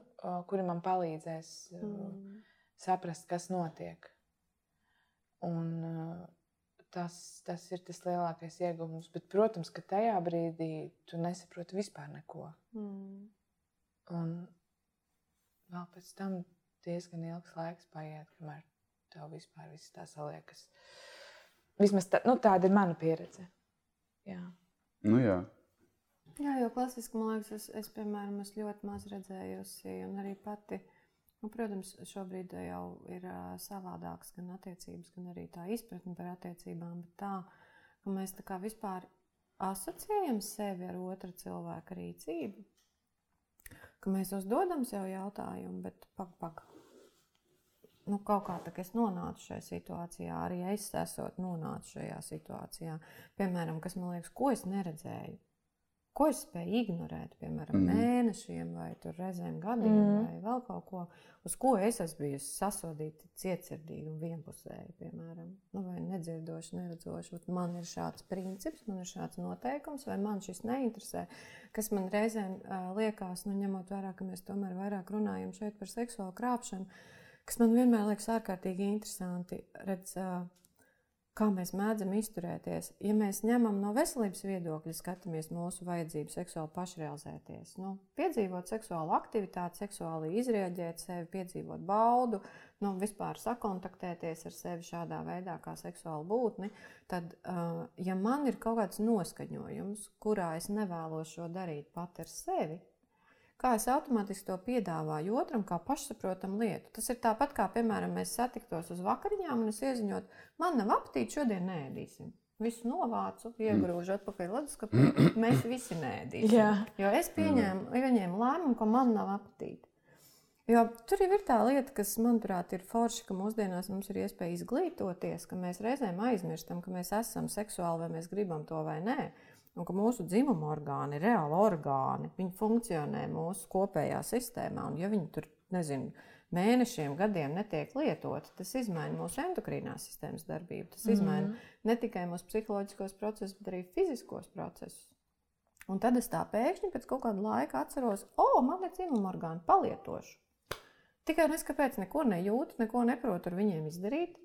kuri man palīdzēs mm. saprast, kas notiek. Un, tas, tas ir tas lielākais ieguvums. Bet, protams, ka tajā brīdī tu nesaproti vispār neko. Mm. Un vēl pēc tam diezgan ilgs laiks paiet, kamēr tev vispār viss tā saliekas. Uh, Vismaz tā, nu, tāda ir mana pieredze. Jā. Nu, jā. jā, jo klasiski man liekas, es, es piemēram, es ļoti maz redzējusi, un arī pati. Nu, protams, šobrīd jau ir uh, savādākas gan attiecības, gan arī tā izpratne par attiecībām. Bet tā, ka mēs tā kā vispār asociējam sevi ar otra cilvēka rīcību, ka mēs uzdodam sev jautājumu, bet pak, pak, nu, kaut kā tā, es nonācu šajā situācijā, arī es esmu nonācis šajā situācijā. Piemēram, kas man liekas, ko es neredzēju. Ko es spēju ignorēt, piemēram, mm. mēnešiem, vai reizēm gadiem, mm. vai vēl kaut ko, uz ko es esmu bijusi sasodīta, cietsirdīga un vienpusēja, piemēram, nu, vai nedzirdoša, neredzoša. Man ir šāds princips, man ir šāds noteikums, vai man šis neinteresē. Kas man reizēm uh, liekas, nu, ņemot vērā, ka mēs tomēr vairāk runājam šeit par seksuālu krāpšanu, kas man vienmēr liekas ārkārtīgi interesanti. Redz, kā mēs mēdzam izturēties. Ja mēs ņemam no veselības viedokļa, skatāmies mūsu vajadzību seksuāli pašrealizēties, nu, piedzīvot seksuālu aktivitāti, seksuāli izrēģēt sevi, piedzīvot baudu, nu, vispār sakontaktēties ar sevi šādā veidā, kā seksuāli būtni, tad, ja man ir kaut kāds noskaņojums, kurā es nevēlos šo darīt pat ar sevi, kā es automātiski to piedāvāju otram, kā pašsaprotamu lietu. Tas ir tāpat kā, piemēram, mēs satiktos uz vakariņām un es ieziņot, man nav aptīti, šodien nēdīsim. Visu novācu, iegrūžu atpakaļ leduskapī. Mēs visi nēdīsim. Jā. Jo es pieņēmu, pieņēmu lēmumu, ka man nav aptīti. Jo tur jau ir tā lieta, kas, manuprāt, ir forši, ka mūsdienās mums ir iespēja izglītoties, ka mēs reizēm aizmirstam, ka mēs esam seksuāli vai mēs gribam to vai nē un ka mūsu dzimuma orgāni ir reāli orgāni. Viņi funkcionē mūsu kopējā sistēmā, un ja viņi tur, nezinu, mēnešiem, gadiem netiek lietoti, tas izmaina mūsu endokrīnās sistēmas darbību. Tas mm izmaina ne tikai mūsu psiholoģiskos procesus, bet arī fiziskos procesus. Un tad es tā pēkšņi pēc kaut kāda laika atceros, o, oh, man ir dzimuma orgāni, palietošu. Tikai es kāpēc neko nejūtu, neko neprotu ar viņiem izdarīt.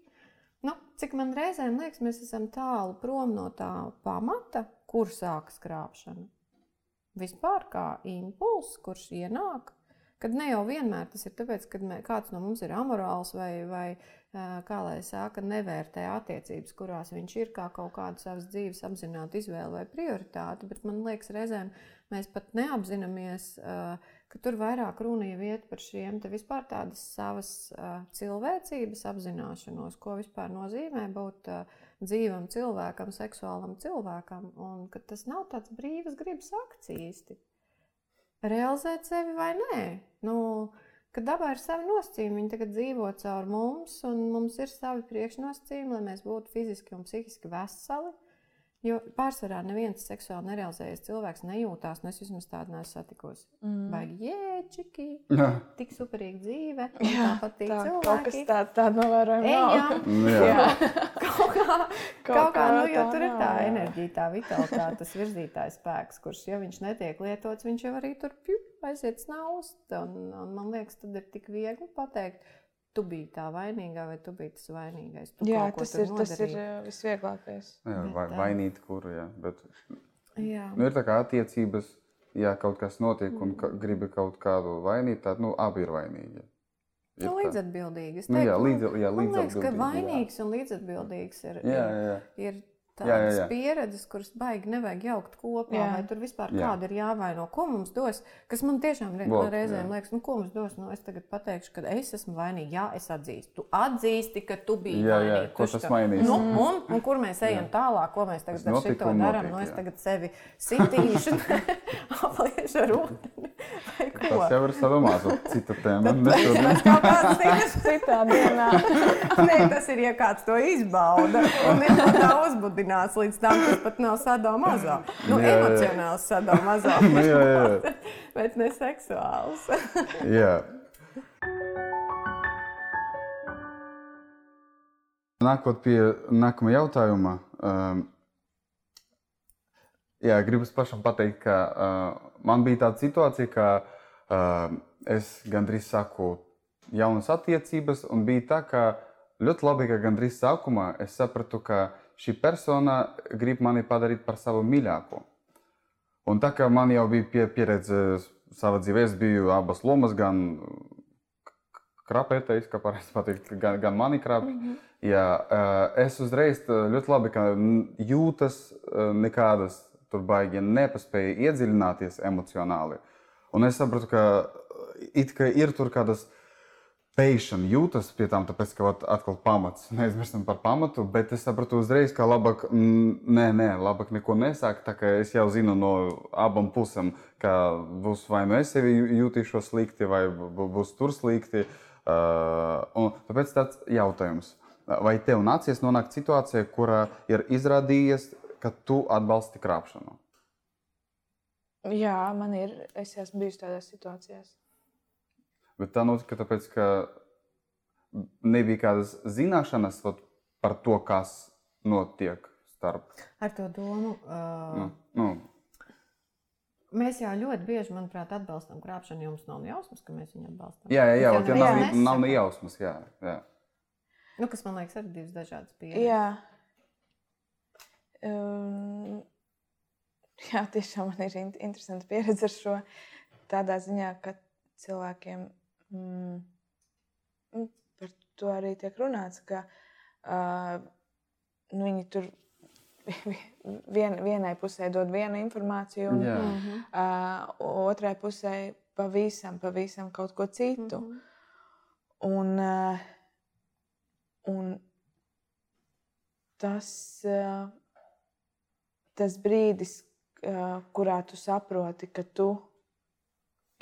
Nu, cik man reizēm liekas, mēs esam tālu prom no tā pamata, kur sākas krāpšana. Vispār kā impulss, kurš ienāk, kad ne jau vienmēr tas ir tāpēc, ka kāds no mums ir amorāls vai, vai kā lai saka, nevērtē attiecības, kurās viņš ir kā kaut kādu savas dzīves apzinātu izvēli vai prioritāti, bet man liekas, reizēm mēs pat neapzināmies, ka tur vairāk runa jau iet par šiem te vispār tādas savas cilvēcības apzināšanos, ko vispār nozīmē būt uh, dzīvam cilvēkam, seksuālam cilvēkam, un ka tas nav tāds brīvs gribas akts īsti. Realizēt sevi vai nē. Nu, ka dabā ir savi nosacījumi, viņi tagad dzīvo caur mums, un mums ir savi priekšnosacījumi, lai mēs būtu fiziski un psihiski veseli. Jo pārsvarā neviens seksuāli nerealizējies cilvēks nejūtās, nu es vismaz tādu neesmu satikusi. Mm. Vai jēčiki, tik superīga dzīve, jā, tāpat tik tā, cilvēki. Kaut kas tāds tā novērojams. Ejam! Jā. Jā. kaut kā, Kaut kaut kā kā nu, jo tā tur ir tā nav, jā. enerģija, tā vitalitāte, tas virzītājs spēks, kurš, ja viņš netiek lietots, viņš jau arī tur pju, aiziet snaust. Un, un man liekas, tad ir tik viegli pateikt, tu biji tā vainīgā vai tu biji tas vainīgais. Tu Jā, tas ir, tas ir nodarīji. uh, visvieglākais. Jā, Bet, vai, vainīt kuru, jā. Bet, Jā. nu, ir tā kā attiecības, ja kaut kas notiek un ka, gribi kaut kādu vainīt, tad nu, abi ir vainīgi. Ir Nu, tā. līdzatbildīgi. Es Nu, jā, teiktu, līdz- jā, man liekas, ka līdzatbildīgi, jā. vainīgs un līdzatbildīgs ir, Jā, ir, jā, jā. ir Jā, tādas jā, jā. pieredzes, kuras baigi nevajag jaukt kopā, Jā. vai tur vispār Jā. kāda ir jāvaino. Ko mums dos? Kas man tiešām re Vot, reizēm jā. liekas, nu, ko mums dos? Nu, es tagad pateikšu, ka es esmu vainīga. Jā, es atzīstu. Tu atzīsti, ka tu biji Jā, jā, vainīga. ko tas tā- mainīs? Nu, un, un kur mēs ejam tālāk? Ko mēs tagad Tas ar šito un darām? Nu, es jā. tagad sevi sitīšu, apliešu ar ūdeni. vai ko. Tas jau ir sadomāts, cita tēma. Tas Nešodien. ir kaut kāds citas Citā dienā. Nē, tas ir, ja kāds to izbauda un ir no tā uzbudināts līdz tam, tas pat nav sadomāzo. Nu, Jā, emocionāls sadomāzo, Nu, jā, jā. bet ne seksuāls. Jā. Nākot pie nākamā jautājuma, um, jā, gribas pašam pateikt, ka uh, man bija tāda situācija, ka uh, es gandrīz saku jaunas attiecības, un bija tā, ka ļoti labi, ka gandrīz sākumā es sapratu, ka šī persona grib mani padarīt par savu mīļāko. Un tā kā man jau bija pie, pieredze savā dzīvē, es biju abas lomas, gan krāpētais, kā pareizi pateikt, gan, gan mani krāpj. Mm -hmm. Jā, es uzreiz eh, ļoti labi ka n- jūtas, nekādas tur baigi nepaspēju iedziļināties emocionāli. Un es sapratu, ka kā ir tur kādas pēkšņi jūtas pie tām, tāpēc, ka vat, atkal pamats, neaizmirstam par pamatu, bet es sapratu uzreiz, ka labāk, nē, nē, labāk neko nesākt, tā kā es jau zinu no abām pusēm, ka būs vai nu es sevi jūtīšos slikti, vai būs tur slikti. Uh, un tāpēc tāds jautājums, vai tev nācies nonākt situācijā, kurā ir izrādījies, ka tu atbalsti krāpšanu? Jā, man ir. Es esmu bijusi tādās situācijās. Bet tā notika tāpēc, ka nebija kādas zināšanas vat, par to, kas notiek starp. Ar to domu. Uh, Nu, nu, Mēs jau ļoti bieži, manuprāt, atbalstam krāpšanu. Jums nav jausmas, ka mēs viņu atbalstam. jā, jā, jā, ja neviens nav, nav nesaka. ne jausmas. Jā, jā. Nu, kas man liekas, arī divas dažādas pieredzes. Jā, Um, jā, tiešām man ir interesanti pieredze ar šo. Tādā ziņā, ka cilvēkiem mm, par to arī tiek runāts, ka uh, nu, viņi tur vien, vienai pusē dod vienu informāciju, un Jā. uh, otrai pusē pavisam, pavisam kaut ko citu. Mhm. Un, uh, un tas, uh, tas brīdis, uh, kurā tu saproti, ka tu,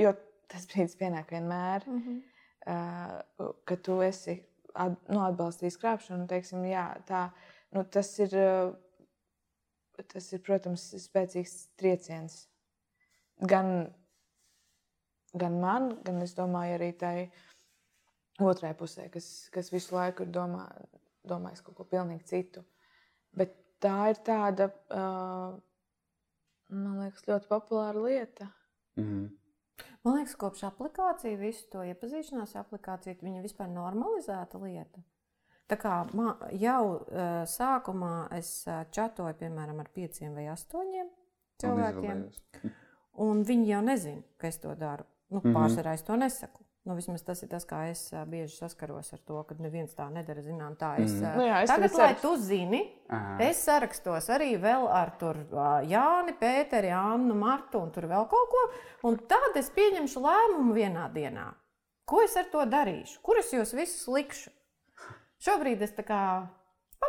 jo tas brīdis pienāk vienmēr, Mhm. uh, ka tu esi at, nu, atbalstījis krāpšanu, teiksim, jā, tā, nu, tas, ir, uh, tas ir, protams, spēcīgs trieciens. Gan, gan man, gan es domāju, arī tai otrai pusē, kas, kas visu laiku ir domā, domājis kaut ko pilnīgi citu. Bet tā ir tāda, uh, man liekas, ļoti populāra lieta. Mhm. Man liekas, kopš aplikācija, visu to iepazīšanās aplikāciju, viņa vispār normalizēta lieta. Tā kā man, jau uh, sākumā es uh, čatoju, piemēram, ar pieciem vai astoņiem cilvēkiem, un viņi jau nezina, ka es to daru. Nu, Mhm. pārsvarā es to nesaku. Nu, vismaz tas ir tas, kā es bieži saskaros ar to, ka neviens tā nedara. Zinām, tā es, Mhm. uh, Nu jā, es tagad, lai tu zini, Aha. Es sarakstos arī vēl ar tur, Jāni, Pēteri, Annu, Martu un tur vēl kaut ko. Un tad es pieņemšu lēmumu vienā dienā. Ko es ar to darīšu? Kur es jūs visus likšu? Šobrīd es tā kā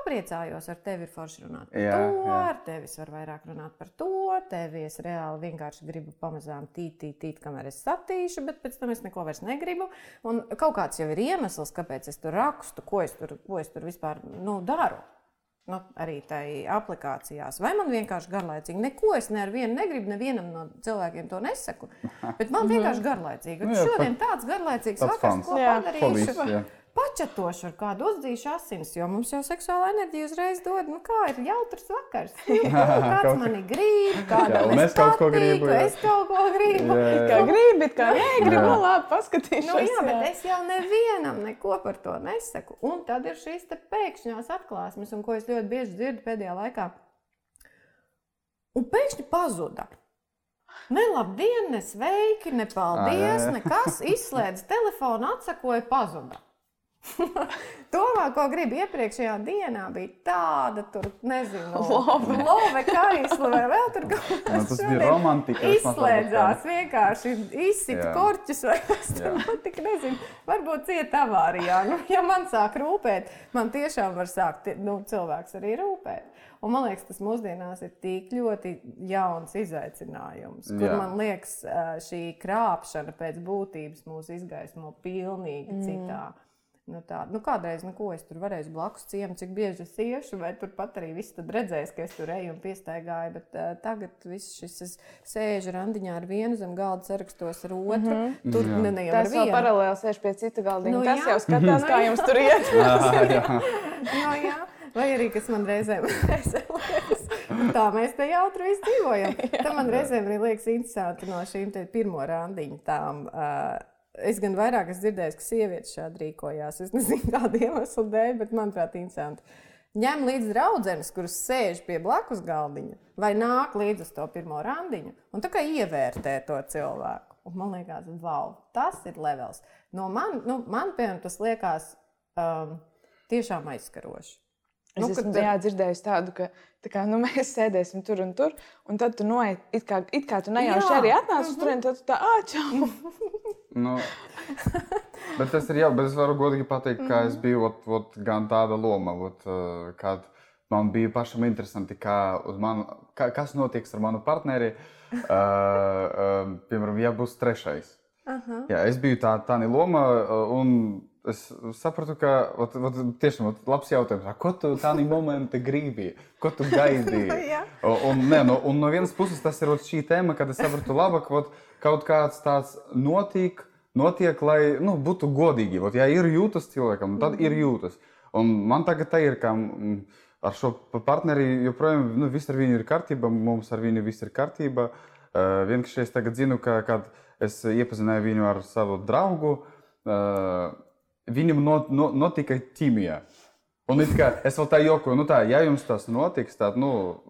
papriecājos ar tevi, ir forši runāt par Jā, to, jā. ar tevi es varu vairāk runāt par to. Tevi es reāli vienkārši gribu pamazām tīt, tīt, tīt, kamēr es satīšu, bet pēc tam es neko vairs negribu. Un kaut kāds jau ir iemesls, kāpēc es tur rakstu, ko es tur, ko es tur vispār nu, daru nu, arī tajā aplikācijās. Vai man vienkārši garlaicīgi? Neko es ne ar vienu negribu, nevienam no cilvēkiem to nesaku. Bet man vienkārši garlaicīgi. Nu Un jā, šodien tāds garlaicīgs vakars, ko padarīšu. Jā. Pačatošu ar kādu uzdzīšu asins, jo mums jau seksuāla enerģija uzreiz dod, nu kā ir jautrs vakars. Nu, Kāds mani grib, Jā, kādam un es kaut ko gribu, jā. Es kaut ko gribu. Jā, Kā jā. gribi, kā negribi, Jā. nu labi, paskatīšos. Nu, jā, bet jā. es jau nevienam neko par to nesaku. Un tad ir šīs te pēkšņās atklāsmes, un ko es ļoti bieži dzirdu pēdējā laikā. Un pēkšņi pazuda. Ne labdien, ne sveiki, ne paldies, jā, jā. nekas. Izslēdz telefonu, atsakoja, pazuda. Tomēr, ko gribu iepriekšējā dienā, bija tāda, tur, nezinu, Love. kaisla vai vēl tur kaut Nu, kas tas bija romantika. Izslēdzās vienkārši izsita Jā. korķus vai kas tur notika. Nezinu, varbūt cieta avārijā. Nu, ja man sāk rūpēt, man tiešām var sākt nu, cilvēks arī rūpēt. Un man liekas, tas mūsdienās ir tik ļoti jauns izaicinājums, kur Jā. man liekas, šī krāpšana pēc būtības mūs izgaismo pilnīgi citā. Nu tā, nu kādreiz neko es tur varēju blakus ciemu, cik bieži es iešu, vai turpat arī viss tad redzēs, ka es tur eju un piestaigāju. Bet uh, tagad viss šis es sēžu randiņā ar vienu zem galda, sarakstos ar otru. Mm -hmm. Tur Jā. ne, ne jau Tas vienu. paralēli sēž pie cita galdiņa. Nu, Nu, tas jā. jau skatās, Nu, kā jums tur iet. Jā, jā. No, jā. Vai arī kas man reizēm liekas, nu, tā mēs te jautri dzīvojam. Tā man reizēm arī liekas interesanti no šīm te pirmo randiņu tām. Uh, Es gan vairāk esmu dzirdējis, ka sievietes šādi rīkojās. Es nezinu, kāda iemesla dēļ, bet manuprāt, interesanti. Ņem līdzi draudzenes, kuras sēž pie blakus galdiņa, vai nāk līdzi uz to pirmo randiņu, un tā kā ievērtē to cilvēku. Un man liekas, wow, tas ir levels. No man, nu, man piemēram, tas liekas um, tiešām aizskaroši. Es Nu, esmu jā, dzirdējis tādu, ka tā kā, nu, mēs sēdēsim tur un tur, un tad tu noiet, it kā, it kā tu nejauši arī atnāc uz turieni, tad tu tā āķā. Nu, bet tas ir jau, bet es varu godīgi pateikt, ka Mhm. es biju ot, ot, gan tāda loma, ot, uh, kad man bija pašam interesanti, kā uz manu, kā, kas notiks ar manu partneri. Uh, uh, piemēram, ja būs trešais. Aha. Jā, es biju tā, tā loma, uh, un es sapratu, ka ot, ot, tiešām ot, labs jautājums. Ko tu tādā momentā gribi? Ko tu gaidīji? Un, ne, no, un no vienas puses tas ir šī tēma, kad es sapratu, labi, ka ot, kaut kāds tāds notiek, notiek lai nu, būtu godīgi. Ot, ja ir jūtas cilvēkam, tad ir jūtas. Un man tagad tā ir, ka mm, ar šo pa- partneri joprojām nu, viss ar viņu ir kārtībā, mums ar viņu viss ir kārtībā. Uh, vienkārši es tagad zinu, ka kad es iepazināju viņu ar savu draugu, uh, viņam not, not, notika ķīmija. Un kā, es vēl tā jokoju, nu tā, ja jums tas notiks, tad, nu,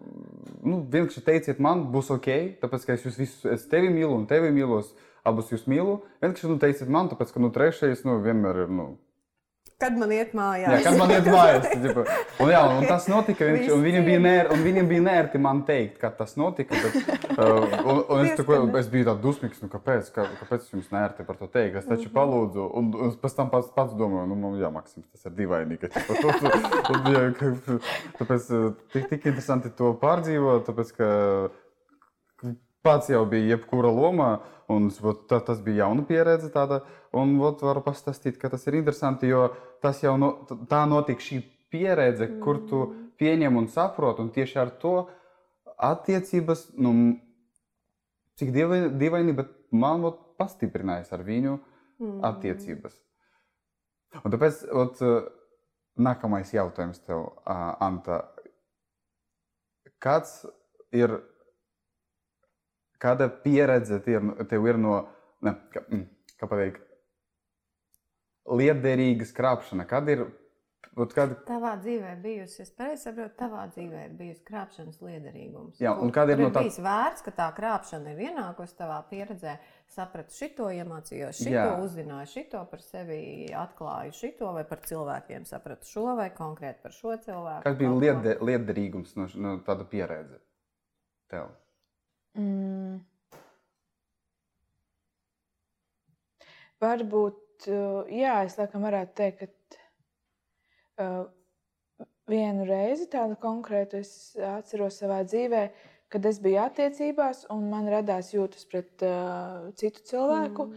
nu vienkārši teiciet man, būs ok, tāpēc, ka es jūs visus, es tevi mīlu un tevi mīlos, abus jūs mīlu. Vienkārši, nu, teiciet man, tāpēc, ka, nu, trešais, nu, vienmēr ir, nu, Kad man iet mājās. Jā, kad man iet mājās. un, jā, un tas notika. Viņš, un viņam bija nērti, viņam bija nērti man teikt, ka tas notika. Bet, uh, un, un es, tako, es biju tāds dusmīgs, nu, kāpēc, kā, kāpēc jums nērti par to teikt. Es taču mhm. palūdzu, un, un pēc tam pats, pats domāju, nu, jā, Maksims, tas ir dīvaini. Ka, to, to, un, jā, ka, tāpēc tik, tik interesanti to pārdzīvot, tāpēc, ka pats jau bija jebkura loma. Un, tā, tas bija jauna pieredze. Tāda, un ot, varu pastāstīt, ka tas ir interesanti, jo tas jau no, tā notika šī pieredze, mm. kur tu mm. pieņem un saproti. Un tieši ar to attiecības, nu, cik dīvaini, bet man ot, pastiprinājās ar viņu mm. attiecības. Un tāpēc ot, nākamais jautājums tev, Anta. Kāds ir kāda pieredze tev ir no, ne, kā, mm, kā pateikt, liederīgas krāpšana? Kad ir Kad... Tavā dzīvē bijusi, es pareizi saprotu, tavā dzīvē ir bijusi krāpšanas liederīgums. Jā, un kāda ir no tā? bijis vērts, ka tā krāpšana ir ienākusi tavā pieredzē, sapratu šito, iemācījos šito, Jā. uzzināju šito par sevi, atklāju šito vai par cilvēkiem, sapratu šo vai konkrēti par šo cilvēku. Kas bija lieder, liederīgums no, no tāda pieredze tev? Mm. Varbūt, uh, jā, es laikam varētu teikt, ka uh, vienu reizi tādu konkrētu es atceros savā dzīvē, kad es biju attiecībās un man radās jūtas pret uh, citu cilvēku. Mm.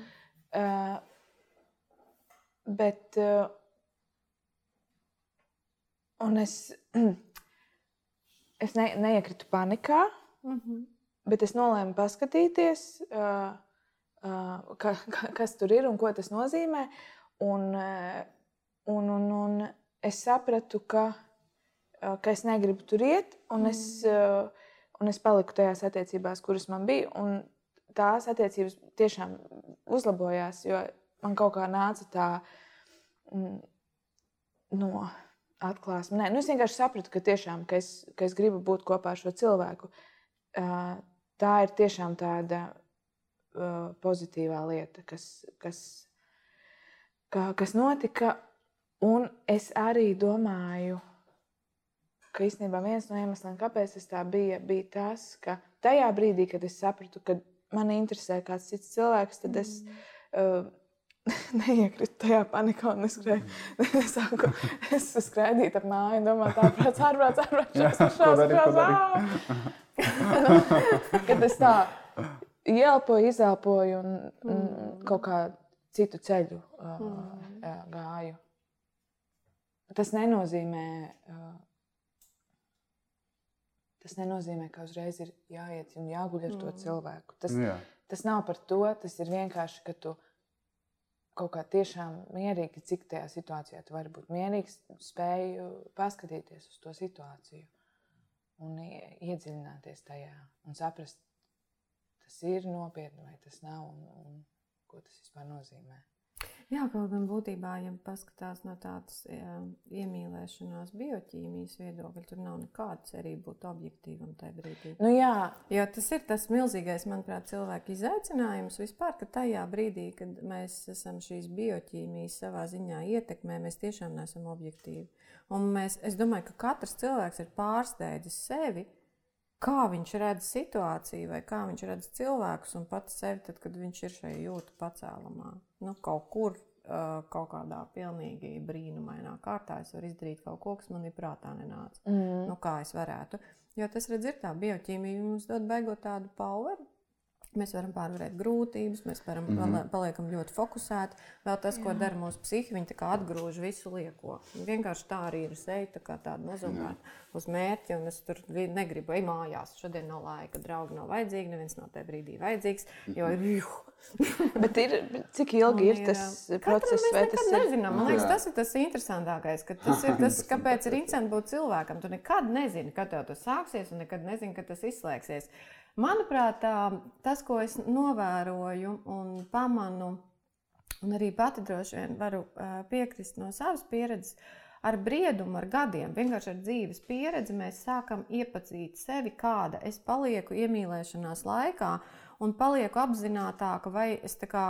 Uh, bet, uh, un es, es ne, neiekritu panikā. Mm -hmm. Bet es nolēmu paskatīties, uh, uh, ka, ka, kas tur ir un ko tas nozīmē. Un, uh, un, un, un es sapratu, ka, uh, ka es negribu tur iet, un, mm. es, uh, un es paliku tajās attiecībās, kuras man bija. Un tās attiecības tiešām uzlabojās, jo man kaut kā nāca tā mm, no atklāsme. Nē, nu es vienkārši sapratu, ka, tiešām, ka, es, ka es gribu būt kopā ar šo cilvēku. Uh, tā ir tiešām tāda uh, pozitīvā lieta, kas, kas, ka, kas notika. Un es arī domāju, ka īstenībā viens no iemesliem, kāpēc tas tā bija, bija tas, ka tajā brīdī, kad es sapratu, ka man interesē kāds cits cilvēks, tad es uh, neiekritu tajā panikā neskrēju. Mm. es sāku es skraidīt ap māju domāju, tā prāts, ārprāts, ārprāts, šās, kad es tā ieelpoju, izelpoju un, un mm. kaut kā citu ceļu uh, mm. gāju. Tas nenozīmē, uh, tas nenozīmē, ka uzreiz ir jāiet un jāguļ ar mm. to cilvēku. Tas, jā. tas nav par to, tas ir vienkārši, ka tu kaut kā tiešām mierīgi, cik tajā situācijā tu vari būt mierīgs, spēju paskatīties uz to situāciju un iedziļināties tajā un saprast, tas ir nopietni vai tas nav un, un ko tas vispār nozīmē. Jā, kaut gan būtībā, ja paskatās no tādas jā, iemīlēšanās, bioķīmijas viedokļa, tur nav nekāda cerība būt objektīvam tajā brīdī. Nu, jā. Jo tas ir tas milzīgais, manuprāt, cilvēku izaicinājums vispār, ka tajā brīdī, kad mēs esam šīs bioķīmijas savā ziņā ietekmē, mēs tiešām neesam objektīvi. Un mēs, es domāju, ka katrs cilvēks ir pārsteidzis sevi, kā viņš redz situāciju, vai kā viņš redz cilvēkus un pats sevi, tad, kad viņš ir šajā jūtu pacēlumā. Nu, kaut kur, kaut kādā pilnīgi brīnumainā kārtā es varu izdarīt kaut ko, kas man ir prātā nenāca. Mm. Nu, kā es varētu. Jo tas, redz, ir tā bioķīmija, mums dod beigot tādu power, Mēs varam pārvarēt grūtības, mēs varam mm -hmm. paliekam ļoti fokusēti. Vēl tas, ko Jā. dara mūsu psihi, viņi atgrūž visu lieko. Vienkārši tā arī ir seja, tā kā tāda mazumā uz mērķi, un es tur negribu ej mājās. Šodien nav laika, draugi nav vajadzīgi, neviens nav tajā brīdī vajadzīgs. Jo ir juh. Bet ir, cik ilgi ir, ir tas process? Mēs tas ir? nezinām. Man liekas, tas ir tas interesantākais. Tas ir tas, kāpēc ir interesanti būt cilvēkam. Tu nekad nezini, kad tev tas sāksies, un nekad nezini, kad tas izslēgsies. Manuprāt, tas, ko es novēroju un pamanu, un arī pati droši vien varu piekrist no savas pieredzes, ar briedumu, ar gadiem, vienkārši ar dzīves pieredzi, mēs sākam iepazīt sevi, kāda es palieku iemīlēšanās laikā, un palieku apzinātāka, vai es tā kā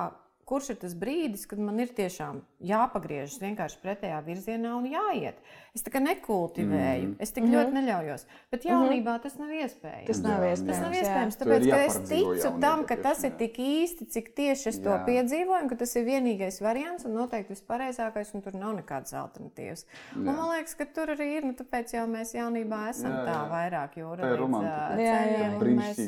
kurš ir tas brīdis, kad man ir tiešām jāpagriežas vienkārši pretējā virzienā un jāiet. Es tā kā nekultivēju, mm. es tik mm -hmm. ļoti neļaujos. Bet mhm. jaunībā tas nav iespējams. Tas nav iespējams. Tas nav iespējams tāpēc, ka es ticu tam, ka tas ir tik īsti, cik tieši es to jā. piedzīvoju, un ka tas ir vienīgais variants un noteikti vispareizākais, un tur nav nekādas alternatīvas. Un man liekas, ka tur arī ir, nu tāpēc jau mēs jaunībā esam jā, jā. tā vairāk jūra līdz ceļiem. Mēs,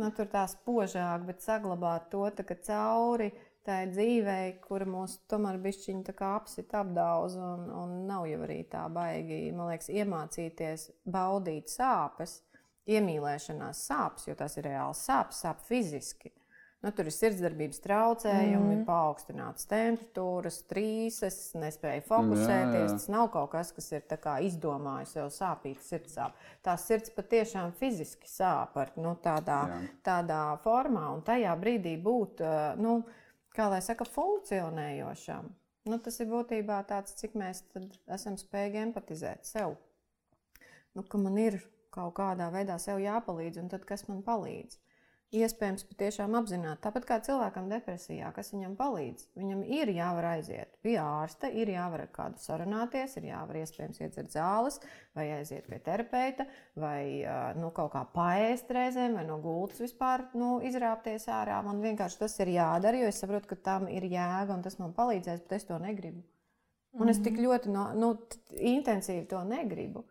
nu, tur tā spožāk, bet saglabāt to cauri tai dzīvei, kura mūs tomēr bišķiņi apsit apdauz un, un nav jau arī tā baigi, man liekas, iemācīties baudīt sāpes, iemīlēšanās sāpes, jo tas ir reāls sāpes, sāp fiziski. Nu, tur ir sirdsdarbības traucējumi, mm. paaugstināts temperatūras, trīses, nespēja fokusēties. Jā, jā. Tas nav kaut kas, kas ir izdomājis sev sāpīt sirdsāp. Tā sirds patiešām fiziski sāp ar nu, tādā, jā. tādā formā, un tajā brīdī būt. Nu, kā lai saka, funkcionējošam. Nu, tas ir būtībā tāds, cik mēs esam spējīgi empatizēt sev. Nu, ka man ir kaut kādā veidā jāpalīdz, un tad kas man palīdz? Iespējams patiešām apzināti. Tāpat kā cilvēkam depresijā, kas viņam palīdz, viņam ir jāvar aiziet pie ārsta, ir jāvar ar kādu sarunāties, ir jāvar iespējams iedzert zāles, vai aiziet pie terapeita, vai nu, kaut kā paēst reizēm, vai no gultas vispār nu, izrāpties ārā. Man vienkārši tas ir jādara, jo es saprotu, ka tam ir jēga un tas man palīdzēs, bet es to negribu. Un es tik mhm. ļoti no, nu, intensīvi to negribu.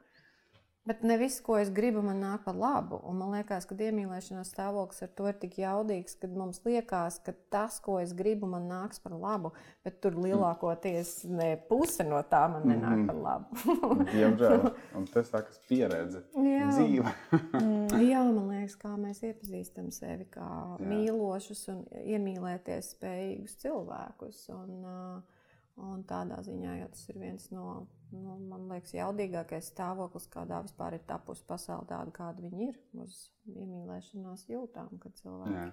Bet ne viss, ko es gribu, man nāk par labu. Un man liekas, ka iemīlēšanās stāvoklis ar to ir tik jaudīgs, ka mums liekas, ka tas, ko es gribu, man nāks par labu. Bet tur lielākoties ne puse no tā man nenāk mm -hmm. par labu. Diemžēl. Un tas sākas pieredze, Jā. dzīve. Mm, jā, man liekas, kā mēs iepazīstam sevi kā Jā. mīlošus un iemīlēties spējīgus cilvēkus. Un, uh, Un tādā ziņā jau tas ir viens no, nu, man liekas, jaudīgākais stāvoklis, kādā vispār ir tapusi pasaule, tāda kāda viņi ir uz iemīlēšanās jūtām, kad cilvēki jā.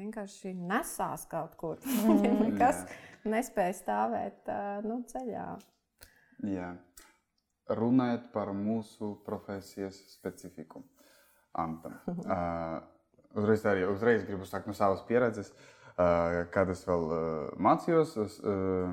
vienkārši nesās kaut kur. Viņiem mm, nekas nespēja stāvēt nu, ceļā. Jā. Runājot par mūsu profesijas specifiku, Anta. uh, uzreiz, arī, uzreiz gribu sākt no savas pieredzes. Uh, kad es vēl uh, mācījos, es, uh,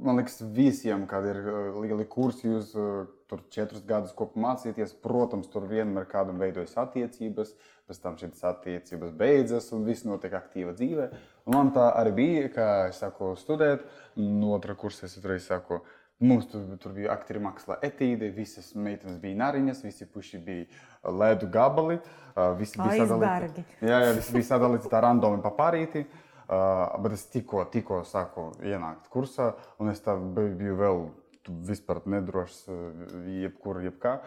man liekas, visiem, kad ir uh, lieli kursi, jūs uh, tur četrus gadus kopā mācīties. Protams, tur vienmēr kādam veidojas attiecības, pēc tam šīs attiecības beidzas un viss notiek aktīva dzīve. Un man tā arī bija, ka es sāku studēt, no otra kursa es uzreiz saku. Mums tur, tur bija aktieri mākslā etīde, visas meitenes bija nariņas, visi puši bija ledu gabali. Uh, visi bija sadalīti. Jā, jā, visi bija sadalīti tā randomi pa parīti. Uh, Uh, bet es tikko, tikko sāku ienākt kursā, un es biju vēl vispār nedrošs, jebkur, jebkā.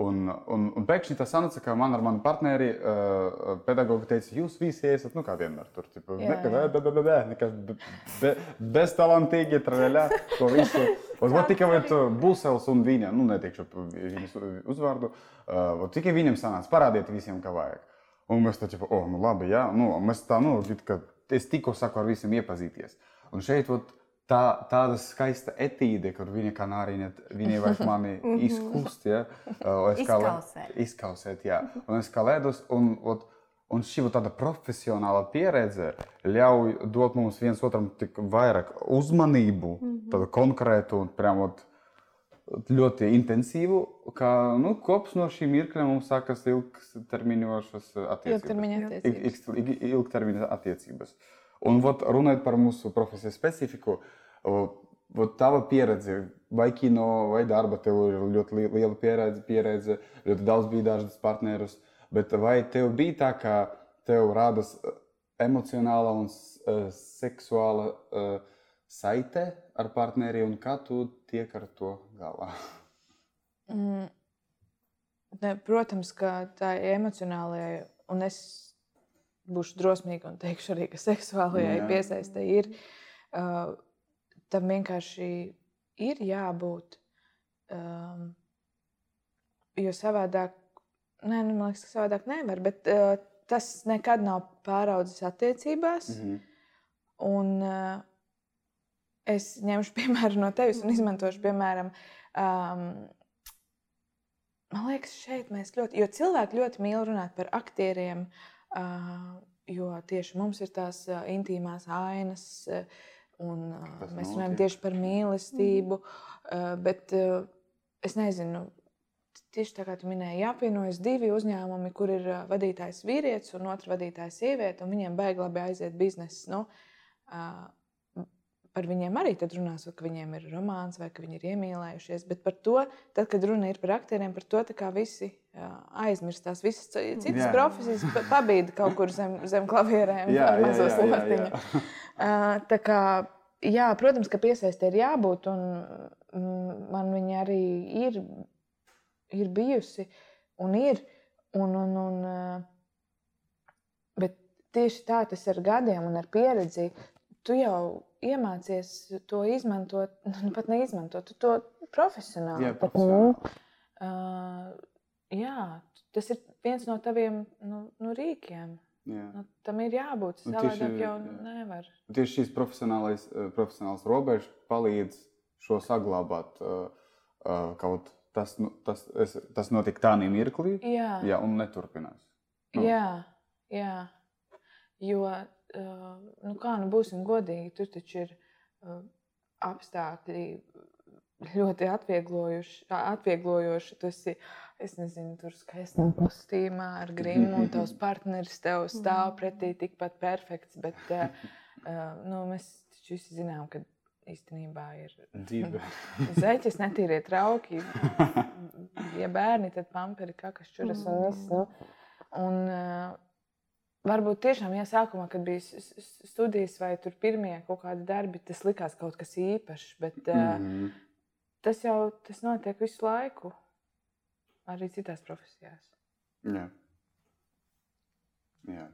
Un, un, un pēkšņi tas sanāca, ka man ar mani partneri, uh, pedagogi teica, jūs visi esat, nu kā vienmēr, tur, tipo, be, nekas be, be, beztalantīgi, traļā, to visu. Un vot tikai vat, Būsels un viņa, nu neteikšu viņas uzvārdu, uh, tikai viņam sanāca, parādiet visiem, kā vajag. Un mēs tā, tipo, oh, nu labi, jā, nu, mēs tā, nu, ka es tikko saku ar visiem iepazīties. Un šeit ot, tā, tāda skaista etīde, kur viņa kā nāriņa, viņa vajag mani mhm. izkust, ja? es kā izkausēt. izkausēt, jā. Un es kā ledus, un, ot, un šī tāda profesionāla pieredze ļauj dot mums viens otram tik vairāk uzmanību, mm -hmm. tādu konkrētu un prāmot ļoti intensīvu, ka nu, kops no šīm mirkļiem mums sākas ilgtermiņošas attiecības. Ilgtermiņa attiecības. Ilg, ilgtermiņa attiecības. Un vot, runājot par mūsu profesijas specifiku, vot, tava pieredze, vai kino, vai darba, tev ir ļoti liela pieredze, pieredze ļoti daudz bija dažādas partnerus, bet vai tev bija tā, ka tev rādas emocionāla un uh, seksuāla uh, saite ar partneri un kā tu tiek ar to galā? Mm, ne, protams, ka tā ir emocionālajai, un es būšu drosmīga un teikšu arī, ka seksuālajai piesaistē ir. Uh, tam vienkārši ir jābūt. Um, jo savādāk, nē, nu, man liekas, ka savādāk nevar, bet uh, tas nekad nav pāraudzis attiecībās. Mm -hmm. Un, uh, es ņemšu piemēru no tevis un izmantošu, piemēram, um, man liekas, šeit mēs ļoti, jo cilvēki ļoti mīl runāt par aktieriem, uh, jo tieši mums ir tās uh, intīmās ainas, uh, un uh, mēs runājam tieši par mīlestību, uh, bet uh, es nezinu, tieši tā kā tu minēji, jāpienojas divi uzņēmumi, kur ir uh, vadītājs vīrietis un otrs vadītājs sieviete, un viņiem baigi labi aiziet bizness. Nu, uh, par viņiem arī tad runās, ka viņiem ir romāns, vai ka viņi ir iemīlējušies. Bet par to, tad, kad runa ir par aktieriem, par to visi aizmirst tās visas citas Jā. profesijas, pa- pabīda kaut kur zem, zem klavierēm Jā, ar jā, mazo jā, protams, ka piesaistē ir jābūt, un man viņa arī ir, ir bijusi un ir. Un, un, un, bet tieši tā tas ar gadiem un ar pieredzi. Tu jau iemācies to izmantot, nu, pat neizmantot, tu to profesionāli. Jā, pat, profesionāli. nu, uh, jā, tas ir viens no taviem nu, nu, rīkiem. Jā. Nu, tam ir jābūt. Savādāk jau jā. nevar. Tieši šīs profesionālais, eh, profesionāls robežas palīdz šo saglabāt. eh, eh, Kaut tas, nu, tas, es, tas notika tādā mirklī, Jā, jā. un neturpinās. Nu. jā, jā. Jo, uh, nu kā nu būsim godīgi, tur taču ir apstākļi ļoti atvieglojoši. Tu esi, es nezinu, tur skaistā kostīmā ar grimu, un tavs partneris tev stāv pretī tikpat perfekts. Bet uh, nu, mēs taču visi zinām, ka īstenībā ir Dzīve. zeķis, netīrie trauki. Ja bērni, tad pamperi, kakas, čuras un viss. Nu. Un, uh, varbūt tiešām, ja sākumā, kad bija studijas vai tur pirmie kaut kādi darbi, tas likās kaut kas īpašs. Bet uh, Mhm. tas jau tas notiek visu laiku, arī citās profesijās. Jā. Jā.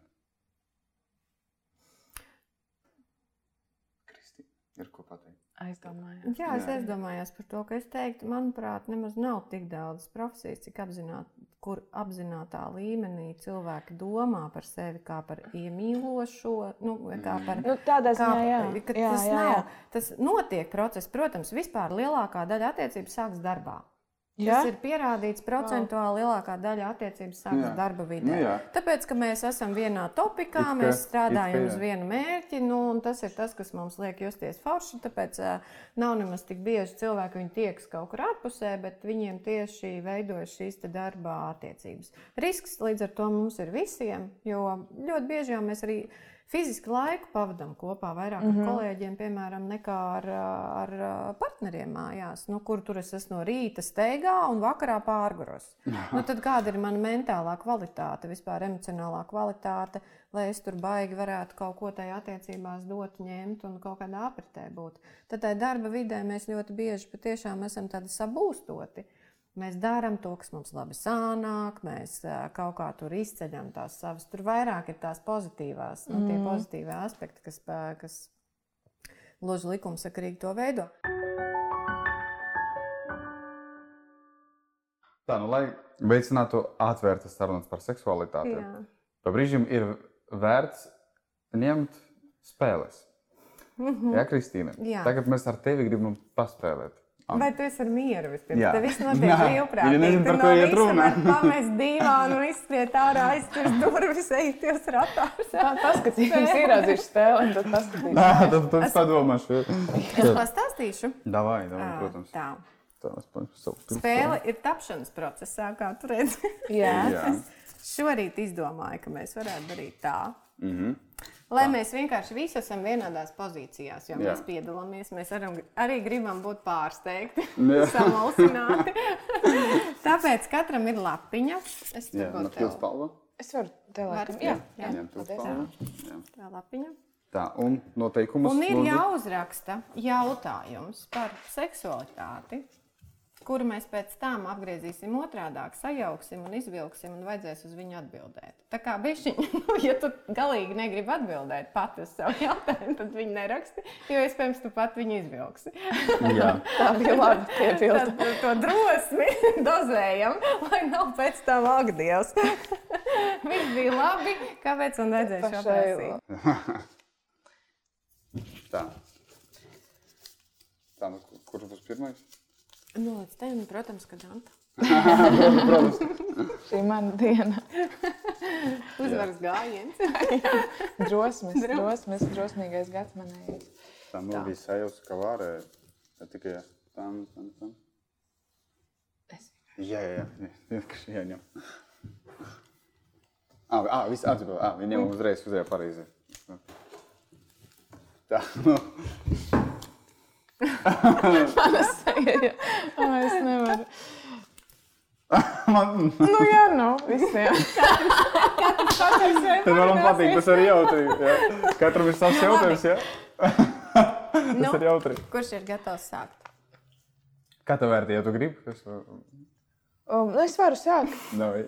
Kristīna, ir ko pateikt? Aizdomājos. Jā, es aizdomājos par to, ka es teiktu, manuprāt, nemaz nav tik daudz profesijas, cik apzināt, kur apzinātā līmenī cilvēki domā par sevi kā par iemīlošo, nu, vai kā par Nu, tādā Kā, ziņā, jā. jā, tas nav. Tas notiek process. Protams, vispār lielākā daļa attiecību sākas darbā. Jā? Tas ir pierādīts procentuāli lielākā daļa attiecības sākas Jā. darba Nu, vidē. jā. Tāpēc, ka mēs esam vienā topikā, It ka- mēs strādājam it ka uz vienu mērķi, nu, un tas ir tas, kas mums liek justies forši. Tāpēc uh, nav nemaz tik bieži cilvēki, viņi tiekas kaut kur ārpusē, bet viņiem tieši veidojas šīs te darba attiecības. Risks līdz ar to mums ir visiem, jo ļoti bieži jau mēs arī fiziski laiku pavadām kopā vairāk mm -hmm. ar kolēģiem, piemēram, nekā ar, ar partneriem mājās, nu, kur tur es esmu no rīta steigā un vakarā pārguros. Nu, tad kāda ir mana mentālā kvalitāte, vispār emocionālā kvalitāte, lai es tur baigi varētu kaut ko tajā attiecībās dot, ņemt un kaut kādā apritē būt. Tad tajā darba vidē mēs ļoti bieži patiešām esam tādi sabūstoti. Mēs darām to, kas mums labi sanāk, mēs kaut kā tur izceļam tās savas. Tur vairāk ir tās pozitīvās, nu, tie pozitīvie aspekti, kas, kas gluži likumsakarīgi to veido. Tā, nu, lai veicinātu atvērtas sarunas par seksualitāti, pa brīžiem ir vērts ņemt spēles. Jā, Kristīne. Jā. Tagad mēs ar tevi gribam paspēlēt. Vai tu esi mieru vispirms? Jā. Viss notiek brīvprātīgi. Viņa nezina, Tu par no ko iet runa. Pamest dīvānu, izskriet ārā, aizturst durvis, ejiet ratās. Tā paskatīsimies, ieraudzīšu spēli, un tad paskatīsimies. Nā, tad tad es padomāšu. Es pastāstīšu. Davai, davai, protams. Tā. Tā. Spēle ir tapšanas procesā, kā tu redzi. Jā. Jā. Šorīt izdomāju, ka mēs varētu darīt tā. Mhm. Lai mēs vienkārši visi esam vienādās pozīcijās, jo Jā. mēs piedalāmies, mēs aram, arī gribam būt pārsteigti, Jā. samalsināti. Tāpēc katram ir lapiņa. Es Jā, no tev palva. Es varu te Varat, laikam. jā, Jā, jā. Paldies. palva. Jā. tā lapiņa. Tā, un noteikumus. Un ir lūdzu. jāuzraksta jautājums par seksualitāti, kuru mēs pēc tam apgriezīsim otrādi, sajauksim un izvilksim, un vajadzēs uz viņu atbildēt. Tā kā bišķiņ, nu, ja tu galīgi negribi atbildēt pati uz savu jautājumu, tad viņi neraksti, jo iespējams tu pat viņu izvilksi. Jā. Tā bija labi piebilda. Tad to drosmi dozējam, lai nav pēc tam agdievs. Viss bija labi, kāpēc šo Pašai prasīt? Tā. Tā, nu, kurš būs pirmais? Nu, līdz tam, protams, ka Danta. Protams. Šī ir mana diena. Uzvaras gājiens. Drosmes, drosmes, drosmīgais gads manējais. Tā nu bija sajūta, ka varēja. Ja tikai tam, tam, tam. Es Jā, jā, jā. Vienkārši jāņem. Ah, ah, viss atzīmē. Ah, viņam uzreiz uzēja pareizi. Tā, nu. Mana seja. Oh, es nevaru. Man, Nu, jā, nu, visiem. tad man patīk, tas ir jautri. Jā. Katram ir savs jautājums, jā? Nu, Tas ir jautri. kurš ir gatavs sākt? Kā tev vērtī, ja tu gribi? Es, Um, es varu sākt. Davai.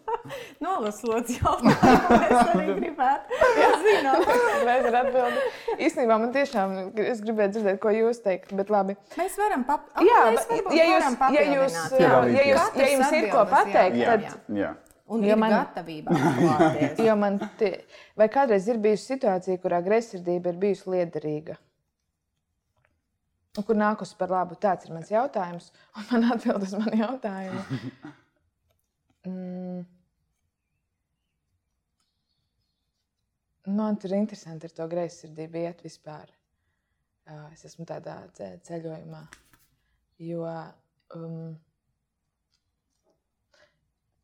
Nolas lūdzu jautājumu. Es arī gribētu. Es zinu. Mēs varam atbildēt. Īstenībā man tiešām, es gribēju dzirdēt, ko jūs teikt, bet labi. Mēs varam bet, varbūt ja jūs, ja jūs, ja, Jā. ja jūs, ja jums ir ko pateikt, Jā, tad, jā. Jā. Un Ja ir man-. Jo man tie, vai kādreiz ir bijusi situācija, kurā greizsirdība ir bijusi liederīga? Un kur nākusi par labu? Tāds ir mans jautājums. Un man atbild uz manu jautājumu. Mm. Man tur ir interesanti ar to greizsirdību iet vispār. Es esmu tādā ce- ceļojumā. Jo um,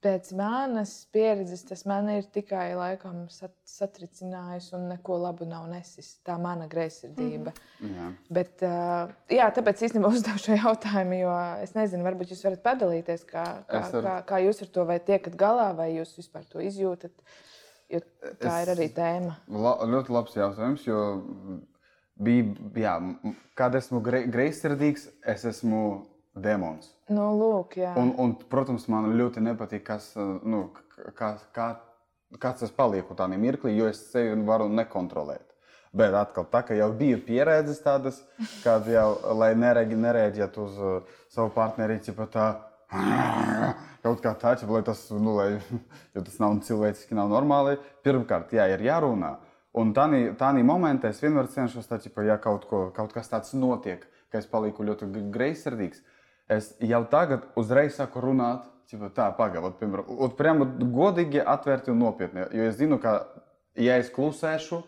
pēc manas pieredzes tas man ir tikai laikam sat, satricinājis un neko labu nav nesis. Tā mana greizsirdība. Mm. Jā. Bet, uh, jā, tāpēc īstenībā uzdevu šo jautājumu, jo es nezinu, varbūt jūs varat padalīties, kā, kā, varu. kā, kā jūs ar to vai tiekat galā, vai jūs vispār to izjūtat. Jo tā Es- ir arī tēma. La, ļoti labs jautājums, jo bija, jā, kad esmu grei- greizsirdīgs, es esmu demons. Nu, lūk, jā. Un, un, protams, man ļoti nepatīk, kas, uh, nu, kā, kā, kāds es palieku tādā mirklī, jo es sevi varu nekontrolēt. Bet atkal, tā kā jau bija pieredzes tādas, kad jau, nereaģēt uz uh, savu partneri, ja tā kaut kā tāda, lai tas, nu, lai, jo tas nav cilvēciski, nav normāli. Pirmkārt, jā, ir jārunā. Un tādā momentā es vienmēr cenšos, tā, ķipa, ja kaut, ko, kaut kas tāds notiek, ka es palieku ļoti greizsirdīgs, es jau tagad uzreiz sāku runāt. Tīpā, tā, pagaidi, piemēram, un prāmu godīgi, atvērti un nopietni. Jo es zinu, ka, ja es klusēšu,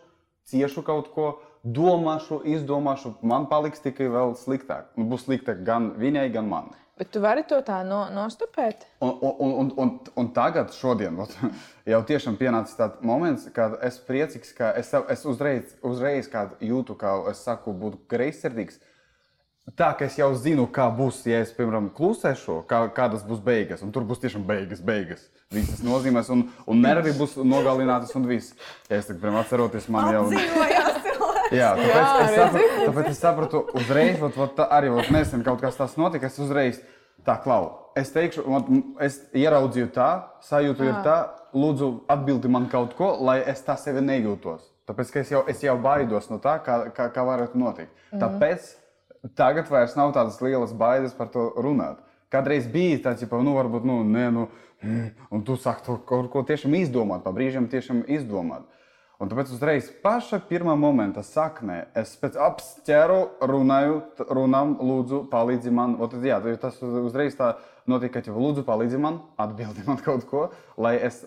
ciešu kaut ko, domāšu, izdomāšu, man paliks tikai vēl sliktāk. Un būs sliktāk gan viņai, gan man. Bet tu vari to tā no, nostupēt. Un, un, un, un, un tagad, šodien, ot, jau tiešām pienācis tāds moments, kad es priecīgs, ka es, es uzreiz, uzreiz jūtu, ka es saku, būt greizsirdīgs. Tā kā es jau zinu, kā būs, ja es, piemēram, klusēšu, kā, kādas būs beigas. Un tur būs tiešām beigas, beigas. Visas nozīmēs, un, un nervi būs nogalinātas, un viss. Ja es tikai atceros, man jau cilvēks. Jā, tāpēc, Jā, es sapratu, tāpēc es sapratu, uzreiz, vat, vat, arī vat, nesen kaut kas tāds notika. Es uzreiz tā klau. Es teikšu, es ieraudzīju tā, sajūtu ir tā, lūdzu, atbildi man kaut ko, lai es tā sevi nejūtos. Tāpēc ka es jau, es jau baidos no tā, kā, kā, kā varētu notikt. Mm. Tāpēc tagad vairs nav tādas lielas bailes par to runāt. Kādreiz bija tāds, ka, nu, varbūt, nu, nē, nu, un tu sāki to kaut ko tiešām izdomāt, pa brīžiem tiešām izdomāt. Un tāpēc uzreiz paša pirmā momenta saknē es pēc apsķēru runāju, runām, lūdzu, palīdzi man. O, tad, jā, tas uz- uzreiz tā notika, ka lūdzu, palīdzi man, atbildi man kaut ko, lai es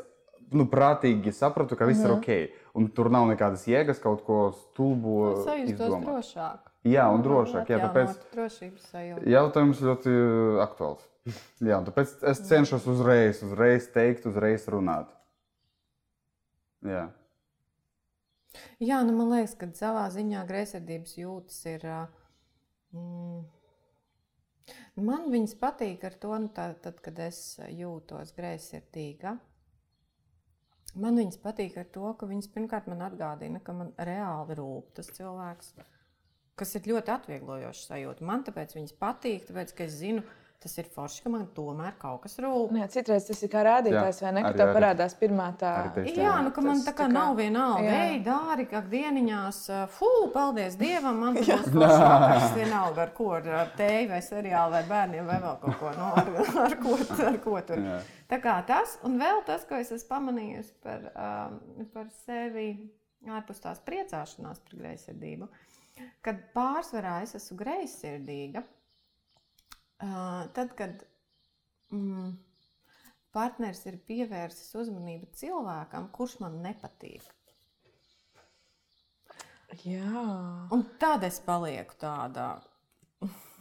nu, prātīgi sapratu, ka viss ir ok. Un tur nav nekādas jēgas kaut ko stulbu Sajustos izdomāt. drošāk. Jā, un drošāk. Jā, tāpēc jautājums ļoti uh, aktuāls. Jā, tāpēc es cenšos uzreiz, uzreiz teikt, uzreiz runāt. Jā. Jā, nu man liekas, ka savā ziņā greizsirdības jūtas ir. ā, Mm, man viņas patīk ar to, nu, tā, tad, kad es jūtos greizsirdīga. Man viņas patīk ar to, ka viņas pirmkārt man atgādina, ka man reāli rūp tas cilvēks, kas ir ļoti atvieglojošs sajūta. Man tāpēc viņas patīk, tāpēc ka es zinu, tas ir forši, ka man tomēr kaut kas rūp. Nu Jā, citreiz tas ir kā rādītājs, vai ne? Ka arī- tev parādās pirmā tā. Tā. Jā, nu, ka man tā kā tā kā- nav vienalga. Ej, dārgi, kā dieniņās, fū, paldies Dievam, man tas būs foršākais vienalga, ar ko, ar ar tēju vai seriālu vai bērniem vai vēl kaut ko, nu, ar, ar, ko, ar ko tur. Jā. Tā kā tas, un vēl tas, ko es esmu pamanījusi par, um, par sevi ārpus tās priecāšanās par greizsirdību. Kad pārsvarā es esmu greizsirdīga, tad, kad mm, partneris ir pievērsis uzmanību cilvēkam, kurš man nepatīk. Jā. Un tad es palieku tādā.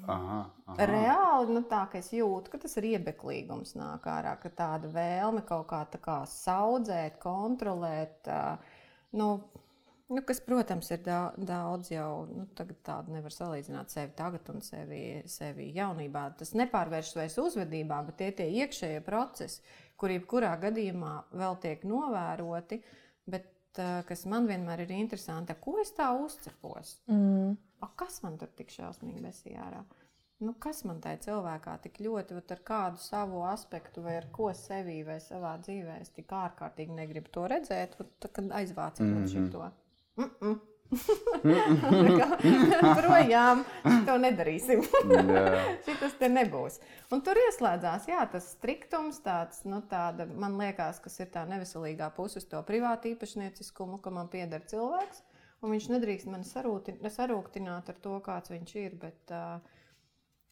Aha, aha. Reāli nu, tā, ka es jūtu, ka tas ir iebeklīgums nāk ārā, ka tāda vēlme kaut kā, kā saudzēt, kontrolēt. Nu, Nu, kas, protams, ir daudz jau nu, tādu nevar salīdzināt sevi tagad un sevi, sevi jaunībā. Tas nepārvēršas vairs uzvedībā, bet tie ir iekšējie procesi, kuri jebkurā gadījumā vēl tiek novēroti. Bet, kas man vienmēr ir interesanti, ko es tā uzcepos? Mm. A, kas man tur tik šausmīgi besīja ārā? Nu, kas man tajā cilvēkā tik ļoti, ar kādu savu aspektu, vai ar ko sevī vai savā dzīvē es tik ārkārtīgi negribu to redzēt, tad aizvāciet mm -hmm. man šo. Mm -mm. Projām to nedarīsim. Šis te nebūs. Un tur ieslēdzās jā, tas striktums, tāds, nu, tāda, man liekas, kas ir tā neveselīgā puse uz to privātu īpašnieciskumu, ka man pieder cilvēks, un viņš nedrīkst mani sarūktināt ar to, kāds viņš ir. Bet,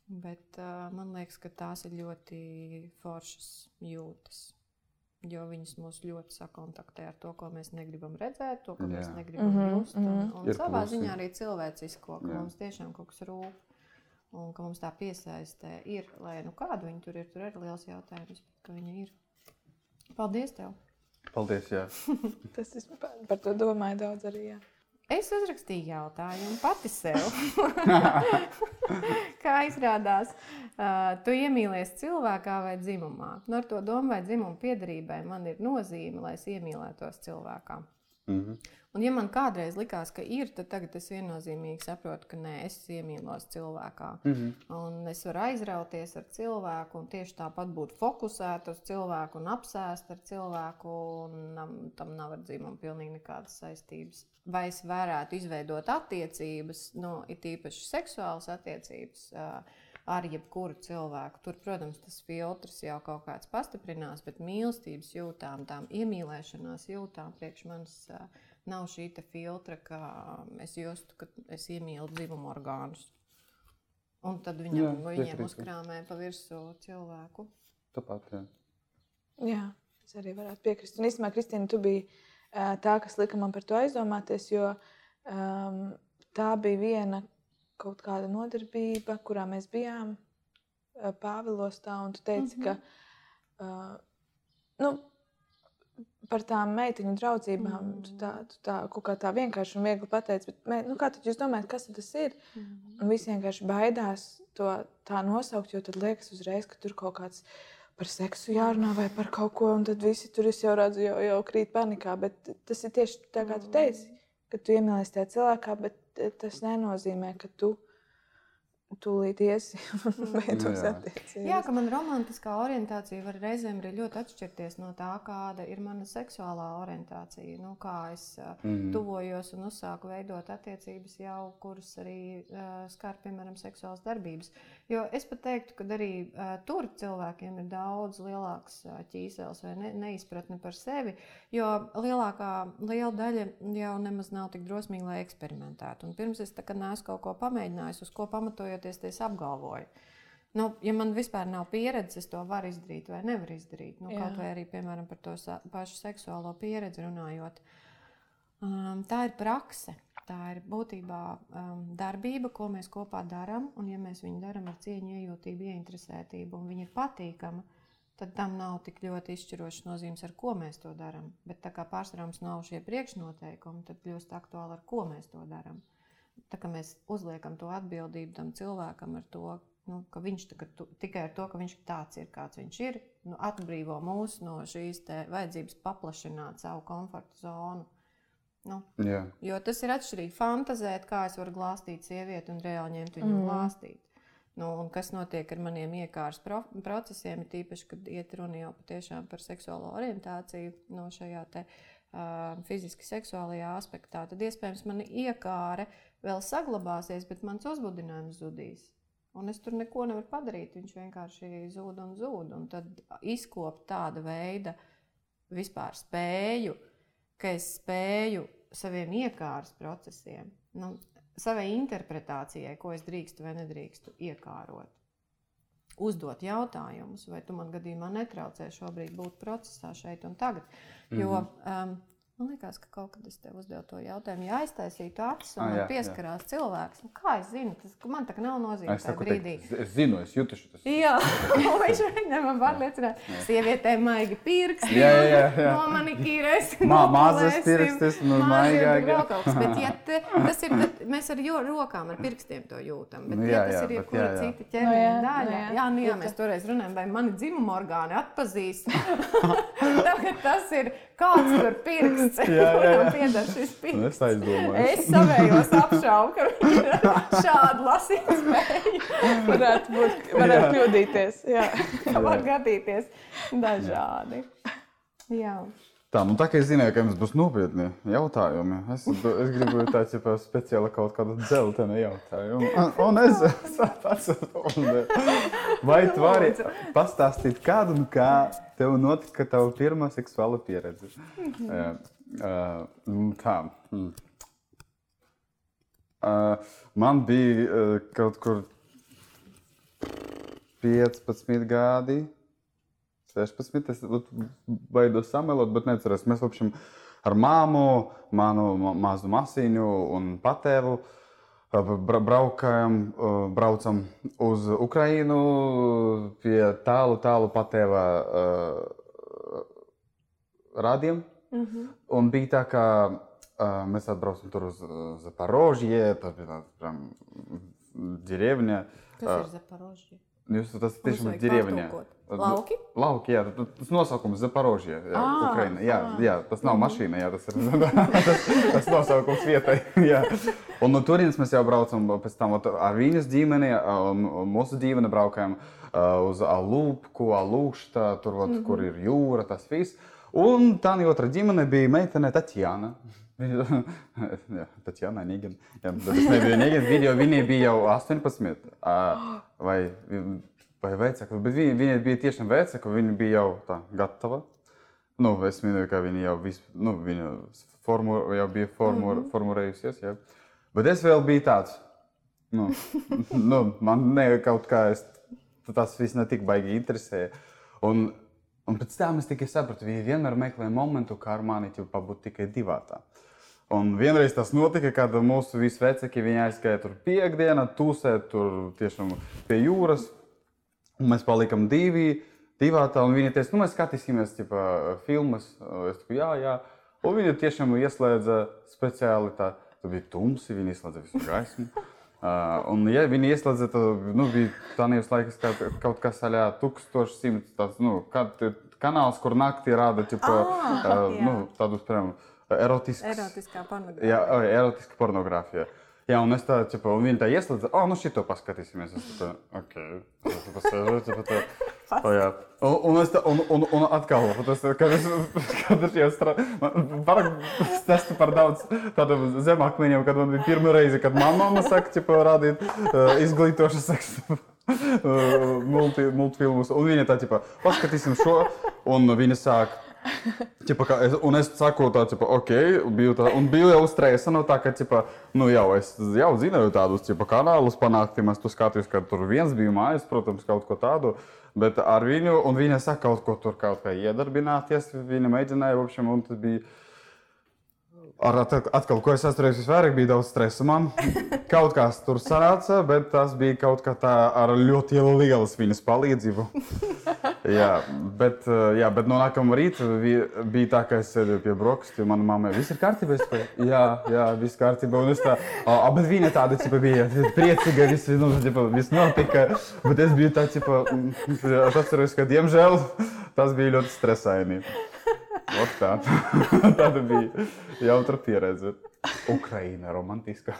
bet man liekas, ka tās ir ļoti foršas jūtas jo viņas mūs ļoti sakontaktē ar to, ko mēs negribam redzēt, to, ko Jā. mēs negribam mm -hmm, just. Un, un mm -hmm. savā klusi. ziņā arī cilvēcisko, ka Jā. mums tiešām kaut kas rūp. Un ka mums tā piesaistē ir, lai nu kādu viņi tur ir, tur ir liels jautājums, ka viņi ir. Paldies tev! Paldies, jā. Tas es par, par to domāju daudz arī. Jā. Es uzrakstīju jautājumu pati sev. Kā izrādās, tu iemīlies cilvēkā vai dzimumā? Nu, ar to domu vai dzimumu piedarībai man ir nozīme, lai es iemīlētos cilvēkā. Mm -hmm. Un, ja man kādreiz likās, ka ir, tad tagad es viennozīmīgi saprotu, ka nē, es iemīlos cilvēkā. Mm -hmm. Un es varu aizrauties ar cilvēku, un tieši tāpat būt fokusēta uz cilvēku un apsēst ar cilvēku. Un tam nav ar dzimumu pilnīgi nekādas saistības. Vai es varētu izveidot attiecības, nu, it īpaši seksuālas attiecības. Uh, ar jebkuru cilvēku. Tur, protams, tas filtrs jau kaut kāds pastiprinās, bet mīlestības jūtām, tām iemīlēšanās jūtām priekš manis nav šī filtra, ka es justu, ka es iemīlu dzimumu orgānus. Un tad viņam, jā, viņiem uzkrāmē pa virsmu cilvēku. Tāpat, jā. jā, es arī varētu piekrist. Un īstenībā, Kristīna, tu biji tā, kas lika man par to aizdomāties, jo um, tā bija viena kaut kāda nodarbība, kurā mēs bijām uh, Pāvilostā, un tu teici, mm -hmm. ka uh, nu, par tām meiteņu draudzībām mm. tu tā, tu tā kaut kā tā vienkārši un viegli pateici, bet mē, nu, kā tad jūs domājat, kas tas ir? Mm. Un visi vienkārši baidās to tā nosaukt, jo tad liekas uzreiz, ka tur kaut kāds par seksu jārunā vai par kaut ko, un tad visi tur jau redzu, jau, jau krīt panikā, bet tas ir tieši tā, kā tu teici, ka tu iemīlies tajā cilvēkā, bet tas nenozīmē, ka tu tūlīt iesi un beidzot attiecības. Jā, ka man romantiskā orientācija var reizēm arī ļoti atšķirties no tā, kāda ir mana seksuālā orientācija. Nu, kā es mm -hmm. tuvojos un uzsāku veidot attiecības jau, kuras arī uh, skar, piemēram, seksuālas darbības. Jo es pat teiktu, ka arī uh, tur cilvēkiem ir daudz lielāks uh, ķīsels vai ne, neizpratne par sevi, jo lielākā liela daļa jau nemaz nav tik drosmīga, lai eksperimentētu. Un pirms es tā kā neesmu kaut ko pamēģinājis, uz ko pamatojot gatavojoties, es apgalvoju. Nu, ja man vispār nav pieredzes, es to varu izdarīt vai nevaru izdarīt. Nu, kaut vai arī piemēram, par to pašu seksuālo pieredzi runājot. Um, tā ir prakse. Tā ir būtībā um, darbība, ko mēs kopā darām. Un, ja mēs viņu darām ar cieņu, iejūtību, ieinteresētību, un viņa ir patīkama, tad tam nav tik ļoti izšķirošs nozīmes, ar ko mēs to darām. Bet tā kā pārsvarā mums nav šie priekšnoteikumi, tad kļūst aktuāli, ar ko mēs to darām tā kā mēs uzliekam to atbildību tam cilvēkam ar to, nu, ka viņš tu, tikai ar to, ka viņš tāds ir, kāds viņš ir, nu, atbrīvo mūs no šīs vajadzības paplašināt savu komforta zonu. Nu, yeah. jo tas ir atšķirīgi fantāzēt, kā es varu glāstīt sievieti un reāli ņemt viņu mm. glāstīt. Nu, kas notiek ar maniem iekārtas pro procesiem, ir tīpaši, kad iet runa jau patiešām par seksuālo orientāciju no šajā te, uh, fiziski seksuālajā aspektā, tad iespējams mana iekāra vēl saglabāsies, bet mans uzbudinājums zudīs. Un es tur neko nevaru padarīt. Viņš vienkārši zūd un zūd. Un tad izkopt tāda veida vispār spēju, ka es spēju saviem iekārtas procesiem. Nu, savai interpretācijai, ko es drīkstu vai nedrīkstu iekārot. Uzdot jautājumus, vai tu man gadījumā netraucē šobrīd būt procesā šeit un tagad. Jo mm -hmm. um, Man liekas, ka kaut kad es tev uzdevu to jautājumu, ja aiztaisītu acis un ah, jā, pieskarās jā. cilvēks. Nu, kā es zinu, tas man tā nav nozīme. Es, brīdī. Teikt, es zinu, es jūtu šo tādu. Jā, viņš vienmēr man pārliecināt. Sievietēm maigi pirksti, jā, jā, jā. no manikīres. Mā, mazas pirkstis, no maigāk. Bet ja te, tas ir, tad mēs ar rokām, ar pirkstiem to jūtam. Bet nu, jā, ja tas jā, ir jebkura cita ķermeņa no, daļa. Jā, jā, nu, jā, mēs toreiz runājam, vai mani dzimuma orgāni atpazīst. Tagad tas ir kāds tur pirksts, kuram pieder šis pirksts. Nu, es aizdomāju. Es savējos apšaubu, ka viņi ir šādi lasīt spēju. varētu būt, varētu kļūdīties. Jā. Var gadīties dažādi. Jā. Tā, nu tā kā es zināju, ka jums būs nopietni jautājumi, es, es gribu tādu ja speciālu kaut kādu dzeltenu jautājumu. Un es saprotu, vai tu vari pastāstīt kādu, kā tev notika tava pirmā seksuāla pieredze? -hmm. uh, tā. Man bija kaut kur 15 gadi. 16. Es baidos samelot, bet neatceros. Mēs lapšam ar māmu, manu mazu masiņu un patēvu. Bra braukājam, braucam uz Ukrajinu pie tālu, tālu patēva uh, radiem. Mm -hmm. Un bija tā, ka uh, mēs atbraucam tur uz Zaporožie, tā bija tāda ģerevņa. Kas uh, ir Zaporožie? Jūs tas tiešām ir ģerevņa. Lauki? Lauki, jā, tas nosaukums Zaporožie, jā, à, Ukraina. Jā, à. jā, tas nav mašīna, jā, tas ir tas, tas nosaukums vietai. Jā. Un no turienes mēs jau braucam pēc tam ar viņas ģimeni, mūsu ģimene braukājam uz Alūpku, Alūšta, tur, ot, mm -hmm. kur ir jūra, tas viss. Un tā otra ģimene bija meitene Tatjana. Jā, Tatjana Nīgina. Jā, bet es nebiju Nīgina, video viņai bija jau 18. Vai vai vecāka, bet viņa, viņa bija tiešām vecāka, viņa bija jau tā gatava. Nu, es minēju, ka viņa jau, vis, nu, viņa formu, jau bija formu, mm -hmm. formulējusies. Ja. Bet es vēl biju tāds, nu, nu, man ne kaut kā es, tas viss ne tik baigi interesēja. Un, un pēc tam es tikai sapratu, viņa vienmēr meklē momentu, kā ar mani būt tikai divatā. Un vienreiz tas notika, kad mūsu visi vecāki aizgāja tur piekdienā, tūsēt tur tiešām pie jūras, Un mēs palikām divi, divi tā, un viņi teica, nu, mēs skatīsimies ķipa, filmas. Es teicu, jā, jā. Un viņi tiešām ieslēdza speciāli tā, tā bija tumsi, viņi ieslēdza visu gaismu. Uh, un, ja viņi ieslēdza, tad nu, bija tāds laiks, kad kaut kas aļā 1100, tas, nu, kad, kanāls, kur naktī rāda ķipa, ah, uh, nu, tādus, piemēram, erotisks. Erotiskā pornogrāfija. Jā, erotiska pornogrāfija. Jā, un es tādu, un viņi tā ieslēdza, oh, nu šito paskatīsimies. Es tā, ok, tas pasēžu, tipo, tā. O, jā. Un, un, es un, un, un atkal, tas, kad es, kad es jau strādāju, par daudz tādam zemāk līņam, kad man bija pirma reize, kad man mamma saka, tipo, rādīt uh, izglītošu seksu. multi, multfilmus, un viņa tā, tipo, paskatīsim šo, un viņa sāk Ķipa, es, un es saku, tā, ķipa, ok, biju tā, un biju jau stresa no tā, ka, ķipa, nu jau es jau zināju tādus, ķipa, kanālus panākt, ja es tu skatījos, ka tur viens bija mājas, protams, kaut ko tādu, bet ar viņu, un viņa saka kaut ko tur kaut kā iedarbināties, viņa mēģināja, apšiem, un tas bija, Ar atkal, ko es atceros, visvairāk bija daudz stresa. Man kaut kas tur sanāca, bet tas bija kaut kā tā ar ļoti lielu viņas palīdzību. jā, bet, jā, bet no nākamā rīta bija tā, ka es sēdēju pie brokastiem, manā mamā viss ir kārtībā. Jā, jā, viss kārtībā. Un es tā, oh, bet viņa tāda cipa, bija priecīga, viss, nu, cipa, viss notika. Bet es biju tā, cipa, es atceros, ka diemžēl tas bija ļoti stresaini. Ot tā. Tāda bija jautra pieredze. Ukraina romantiska.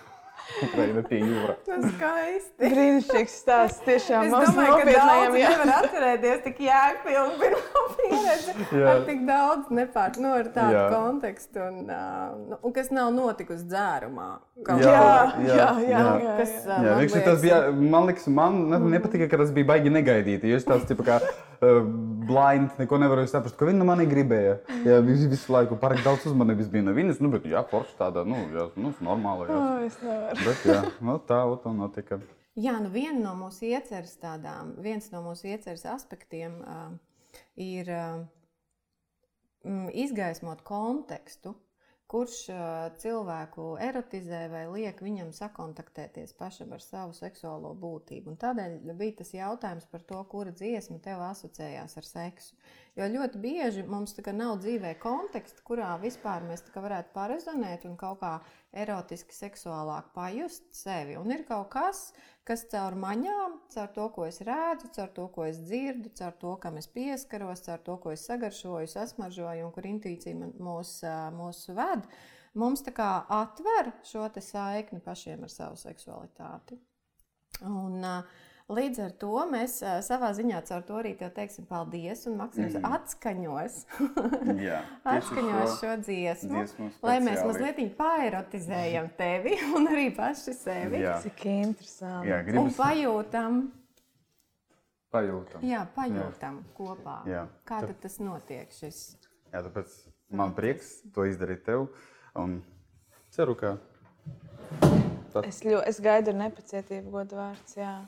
Ukraina pie jūras. Tas skaisti. Brīnišķīgs stāsts. Tiešām mums nopietnējiem jāvar atcerēties tik jēgpilnu pirmo pieredzi jā. ar tik daudz nepār, nu, ar tādu jā. kontekstu un, uh, un kas nav notikusi dzērumā. Jā, jā, jā, jā, jā, jā. Kas, uh, jā, man, liekas, tas bija, man liekas, man nepatika, ka tas bija baigi negaidīti. Jo es tāds, tipa, kā, uh, blind, neko nevarēju saprast, ko viņa no manis gribēja. Jā, viņš visu laiku pārāk daudz uzmanības bija no viņas. Nu, bet, jā, forši tāda, nu, jā, nu normāla. Jā. Oh, es. Bet, jā, nu, tā, tā notika. Jā, nu viena no mūsu ieceres tādām, viens no mūsu ieceres aspektiem uh, ir uh, izgaismot kontekstu, kurš uh, cilvēku erotizē vai liek viņam sakontaktēties pašam ar savu seksuālo būtību. Un tādēļ bija tas jautājums par to, kura dziesma tev asociējās ar seksu. Jo ļoti bieži mums nav dzīvē konteksta, kurā vispār mēs varētu parezonēt un kaut kā erotiski, seksuālāk pajust sevi. Un ir kaut kas, kas caur maņām, caur to, ko es redzu, caur to, ko es dzirdu, caur to, kam es pieskaros, caur to, ko es sagaršoju, sasmažoju un kur intuīcija mūs, mūs ved, mums tā kā atver šo saikni pašiem ar savu seksualitāti. Un, uh, Līdz ar to mēs savā ziņā caur to arī te teiksim paldies. Un Maksims mm. atskaņos, Jā, atskaņos šo, šo dziesmu, dziesmu lai mēs mazliet paerotizējam tevi un arī paši sevi. Jā. Cik interesanti. Jā, gribas... Un pajūtam. Pajūtam. Jā, pajūtam Jā. kopā. Jā. Kā tad tas notiek? Šis? Jā, tāpēc man prieks to izdarīt tev. Un ceru, ka. Tad... Es, ļo, es gaidu ar nepacietību, godvārds. Jā.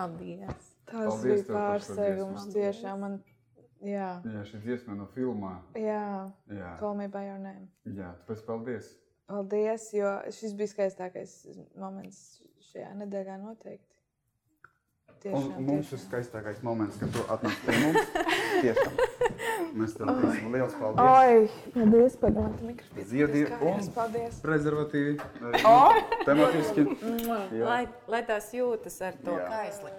Paldies! Tas Paldies bija pārsteigums. Tiešām man. Jā, jā šī dziesma no filmā. Jā, jā. Call me by your name. Jā, tāpēc paldies. Paldies, jo šis bija skaistākais moments šajā nedēļā noteikti. Tiešām, un mums tiešām. ir skaistākais moments, kad tu atnāc pie mums. Tiešām. Mēs tev teiksim liels paldies. Oi, paldies par to mikrofonu. Ziedi un Paldies. prezervatīvi. Tematiski. Lai, lai tās jūtas ar to Jā. kaisli.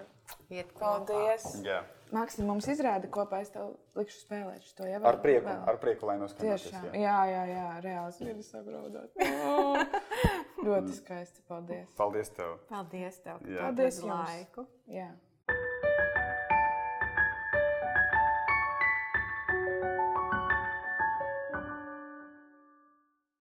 Iet. Paldies. Jā. Maksim, mums izrāda kopā, es tev likšu spēlēt šo jau. Ar prieku, ar prieku, lai noskatītos. Tiešām, jā. jā, jā, reāli smirdis sabraudāt. Ļoti skaisti, paldies. Paldies tev. Paldies tev, Paldies jums. laiku. Jā.